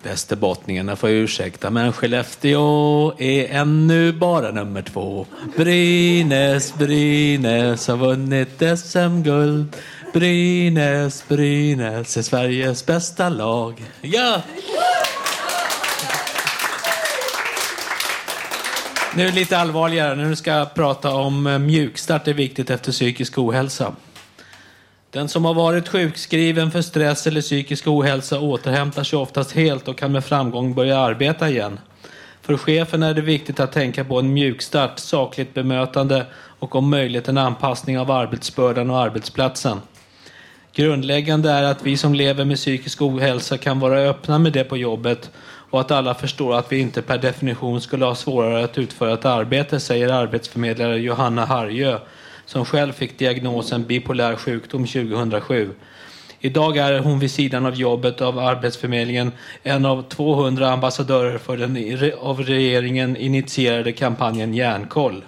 Västerbottningarna får ursäkta, men Skellefteå är ännu bara nummer två. Brynäs, Brynäs har vunnit SM-guld. Brynäs, Brynäs är Sveriges bästa lag. Ja! Nu lite allvarligare. Nu ska jag prata om eh, mjukstart är viktigt efter psykisk ohälsa. Den som har varit sjukskriven för stress eller psykisk ohälsa återhämtar sig oftast helt och kan med framgång börja arbeta igen. För chefen är det viktigt att tänka på en mjukstart, sakligt bemötande och om möjligt en anpassning av arbetsbördan och arbetsplatsen. Grundläggande är att vi som lever med psykisk ohälsa kan vara öppna med det på jobbet och att alla förstår att vi inte per definition skulle ha svårare att utföra ett arbete, säger arbetsförmedlare Johanna Harjö som själv fick diagnosen bipolär sjukdom 2007. Idag är hon vid sidan av jobbet av Arbetsförmedlingen en av 200 ambassadörer för den av regeringen initierade kampanjen Järnkoll.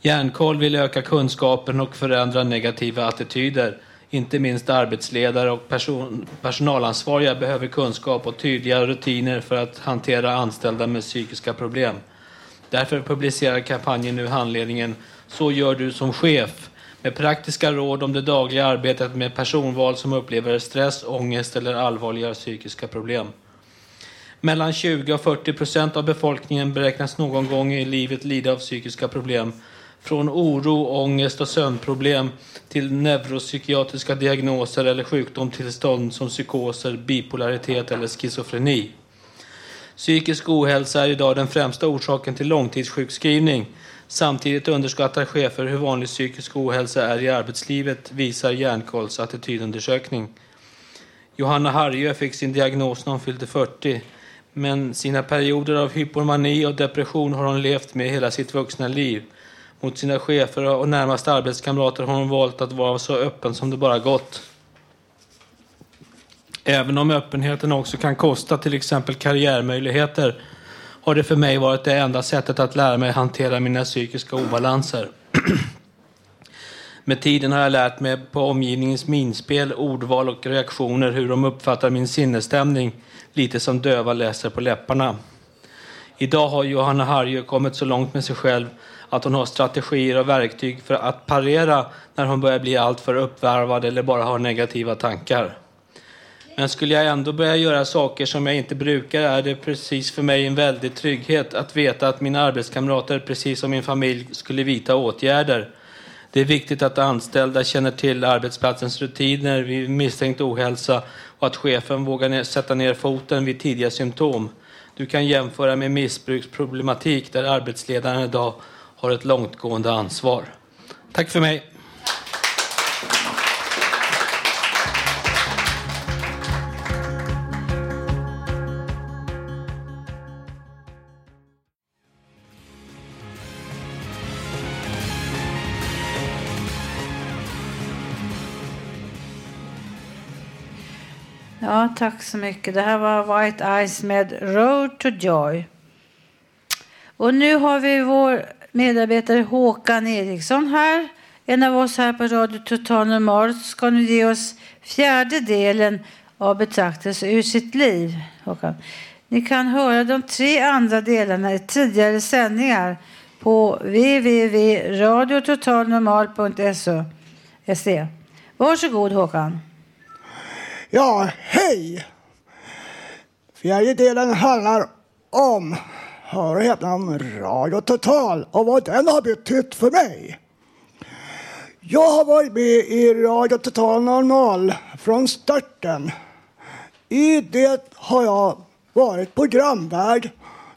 Järnkoll vill öka kunskapen och förändra negativa attityder. Inte minst arbetsledare och person, personalansvariga behöver kunskap och tydliga rutiner för att hantera anställda med psykiska problem. Därför publicerar kampanjen nu handledningen så gör du som chef med praktiska råd om det dagliga arbetet med personval som upplever stress, ångest eller allvarliga psykiska problem. Mellan 20 och 40 procent av befolkningen beräknas någon gång i livet lida av psykiska problem. Från oro, ångest och sömnproblem till neuropsykiatriska diagnoser eller sjukdomstillstånd som psykoser, bipolaritet eller schizofreni. Psykisk ohälsa är idag den främsta orsaken till långtidssjukskrivning. Samtidigt underskattar chefer hur vanlig psykisk ohälsa är i arbetslivet, visar Järnkolls attitydundersökning. Johanna Harjö fick sin diagnos när hon fyllde 40. Men sina perioder av hypomani och depression har hon levt med hela sitt vuxna liv. Mot sina chefer och närmaste arbetskamrater har hon valt att vara så öppen som det bara gått. Även om öppenheten också kan kosta till exempel karriärmöjligheter har det för mig varit det enda sättet att lära mig hantera mina psykiska obalanser. Med tiden har jag lärt mig på omgivningens minspel, ordval och reaktioner hur de uppfattar min sinnesstämning, lite som döva läser på läpparna. Idag har Johanna Harju kommit så långt med sig själv att hon har strategier och verktyg för att parera när hon börjar bli alltför uppvärvad eller bara har negativa tankar. Men skulle jag ändå börja göra saker som jag inte brukar är det precis för mig en väldig trygghet att veta att mina arbetskamrater, precis som min familj, skulle vidta åtgärder. Det är viktigt att anställda känner till arbetsplatsens rutiner vid misstänkt ohälsa och att chefen vågar sätta ner foten vid tidiga symptom. Du kan jämföra med missbruksproblematik där arbetsledaren idag har ett långtgående ansvar. Tack för mig. Ja, tack så mycket. Det här var White Eyes med Road to Joy. Och nu har vi vår medarbetare Håkan Eriksson här. En av oss här på Radio Total Normal ska nu ge oss fjärde delen av betraktelse ur sitt liv. Håkan. Ni kan höra de tre andra delarna i tidigare sändningar på www.radiototalnormal.se. Varsågod Håkan. Ja, hej! Fjärde delen handlar om, hör och häpna, om Radio Total och vad den har betytt för mig. Jag har varit med i Radio Total Normal från starten. I det har jag varit programvärd.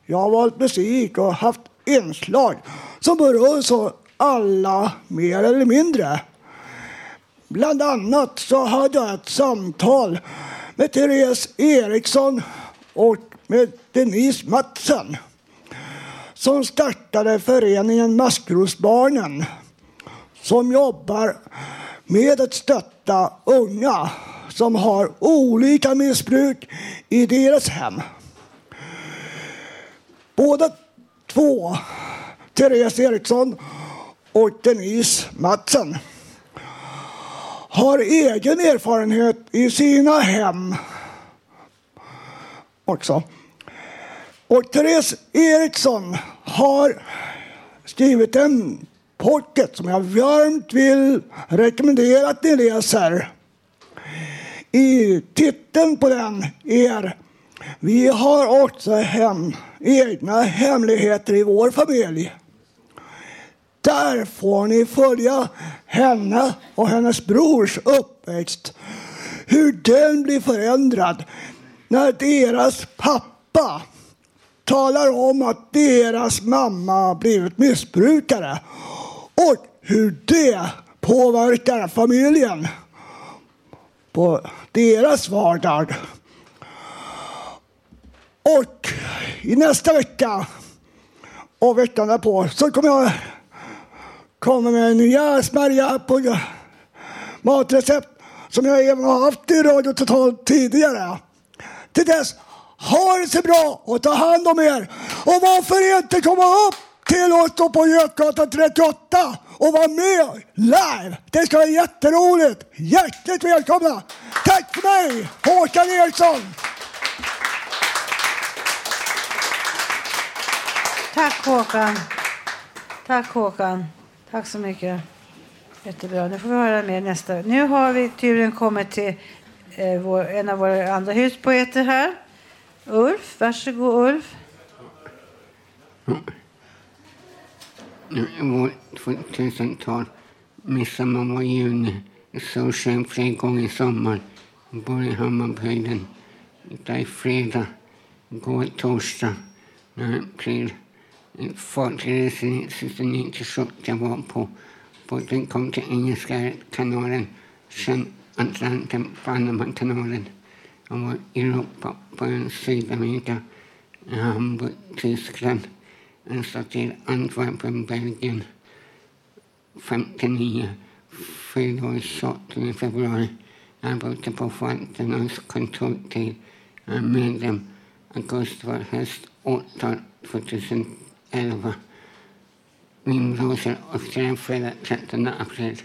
Jag har valt musik och haft inslag som berör så alla mer eller mindre. Bland annat så hade jag ett samtal med Therese Eriksson och med Denise Mattsson som startade föreningen Maskrosbarnen som jobbar med att stötta unga som har olika missbruk i deras hem. Båda två, Therese Eriksson och Denise Matsen, har egen erfarenhet i sina hem också. Och Therese Eriksson har skrivit en pocket som jag varmt vill rekommendera att ni läser. I titeln på den är Vi har också hem, egna hemligheter i vår familj. Där får ni följa henne och hennes brors uppväxt. Hur den blir förändrad när deras pappa talar om att deras mamma blivit missbrukare och hur det påverkar familjen på deras vardag. Och i nästa vecka och veckan därpå så kommer jag komma med nya smärja på matrecept som jag även har haft i Radio Total tidigare. Till dess, ha det så bra och ta hand om er. Och varför inte komma upp till oss på Götgatan 38 och vara med live. Det ska vara jätteroligt. Hjärtligt välkomna. Tack för mig, Håkan Eriksson. Tack Håkan. Tack Håkan. Tack så mycket. Jättebra. Nu får vi höra mer nästa. Nu har vi turen kommit till eh, vår, en av våra andra huspoeter här. Ulf. Varsågod Ulf. Vår 2000-tal, midsommar var i juni. Solsken flera gånger i sommar. Bor i Hammarbyhöjden. Där är fredag, går torsdag. När april. Fartresan 69 jag var på. Båten kom till Engelska kanalen. Sen Atlanten på Panamakanalen. Jag var i Europa på Sydamerika. I Hamburg, Tyskland. En stad i Antwerpen, Belgien. 59. Fyra år 28 februari. Jag arbetade på Förvaltningens kontortid. Jag är medlem. Augusti var höst. Årtal 2011. Vindblåser och skrev fredag 13 april.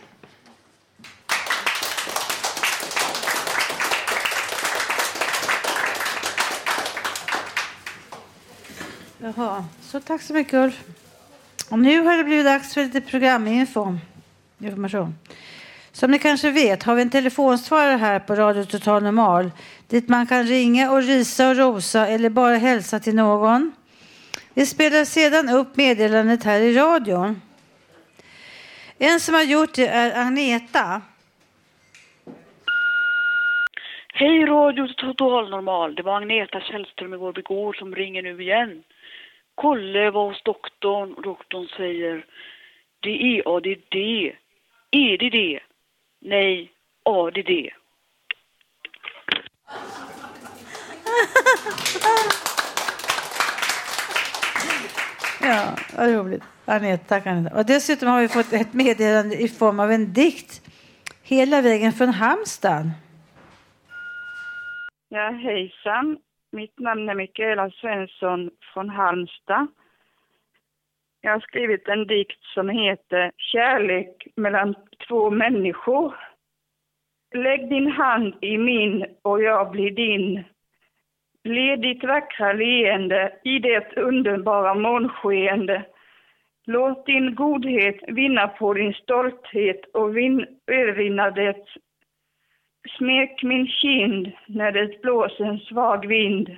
Jaha, så tack så mycket Ulf. Och nu har det blivit dags för lite programinfo. Information. Som ni kanske vet har vi en telefonsvarare här på Radio Total Normal dit man kan ringa och risa och rosa eller bara hälsa till någon. Vi spelar sedan upp meddelandet här i radion. En som har gjort det är Agneta. Hej Radio Total Normal. Det var Agneta Källström i Vårby Gård som ringer nu igen. Kolle var hos doktorn och doktorn säger det är ADD. Är det det? Nej, ADD. Ja, vad roligt. Agneta, tack Anette. Och dessutom har vi fått ett meddelande i form av en dikt hela vägen från Halmstad. Ja, hejsan. Mitt namn är Mikaela Svensson från Halmstad. Jag har skrivit en dikt som heter Kärlek mellan två människor. Lägg din hand i min och jag blir din. Led ditt vackra leende i det underbara månskeende. Låt din godhet vinna på din stolthet och vin, övervinna det. Smek min kind när det blåser en svag vind.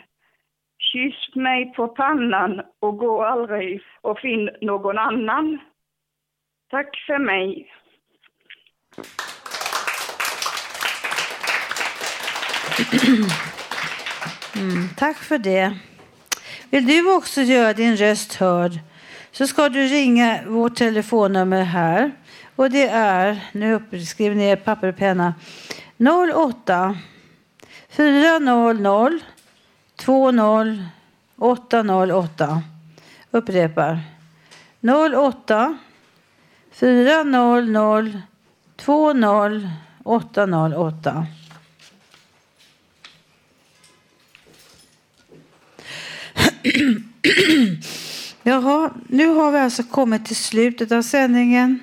Kyss mig på pannan och gå aldrig och finn någon annan. Tack för mig. Mm, tack för det. Vill du också göra din röst hörd så ska du ringa vårt telefonnummer här. Och det är, nu skriver ner papper och penna, 08 400 20 808. Upprepar. 08 400 20 808. Jaha, nu har vi alltså kommit till slutet av sändningen.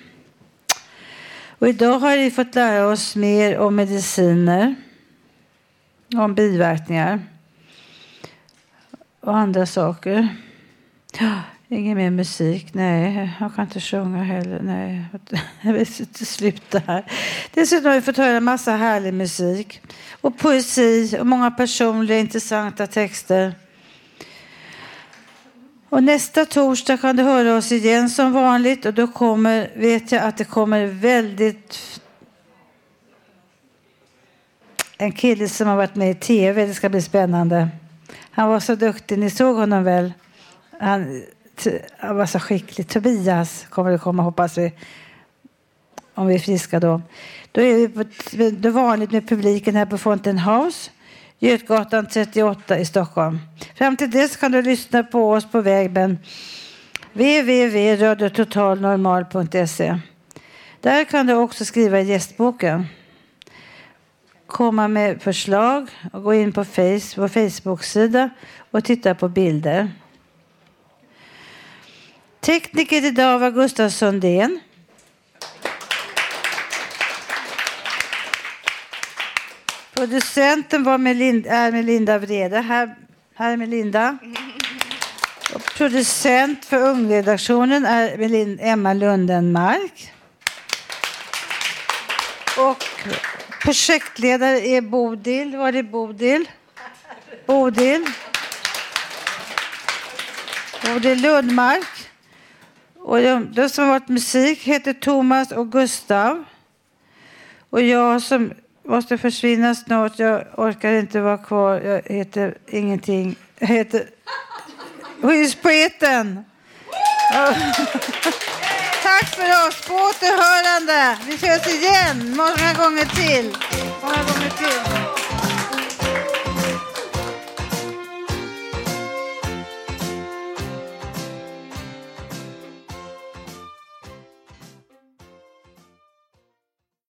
Och idag har vi fått lära oss mer om mediciner, om biverkningar och andra saker. Ja, Ingen mer musik. Nej, jag kan inte sjunga heller. Nej, jag vill inte sluta här. Dessutom har vi fått höra en massa härlig musik och poesi och många personliga intressanta texter. Och nästa torsdag kan du höra oss igen som vanligt och då kommer, vet jag att det kommer väldigt en kille som har varit med i tv. Det ska bli spännande. Han var så duktig. Ni såg honom väl? Han, han var så skicklig. Tobias kommer det komma hoppas vi. Om vi är friska då. Då är vi på det är vanligt med publiken här på Fountain House. Götgatan 38 i Stockholm. Fram till dess kan du lyssna på oss på webben www.radiototalnormal.se. Där kan du också skriva i gästboken. Komma med förslag och gå in på face, vår Facebook-sida och titta på bilder. Tekniker idag var Gustaf Sundén. Producenten var Melinda, är Melinda Vrede. Här, här är Melinda. Och producent för ungredaktionen är Emma Lundenmark. Och projektledare är Bodil. Var är Bodil? Bodil. Bodil Lundmark. Och de, de som har varit musik heter Thomas och Gustav. Och jag som måste försvinna snart, jag orkar inte vara kvar. Jag heter ingenting. Jag heter Huspoeten. Tack för oss. På återhörande. Vi ses igen många gånger till. Många gånger till.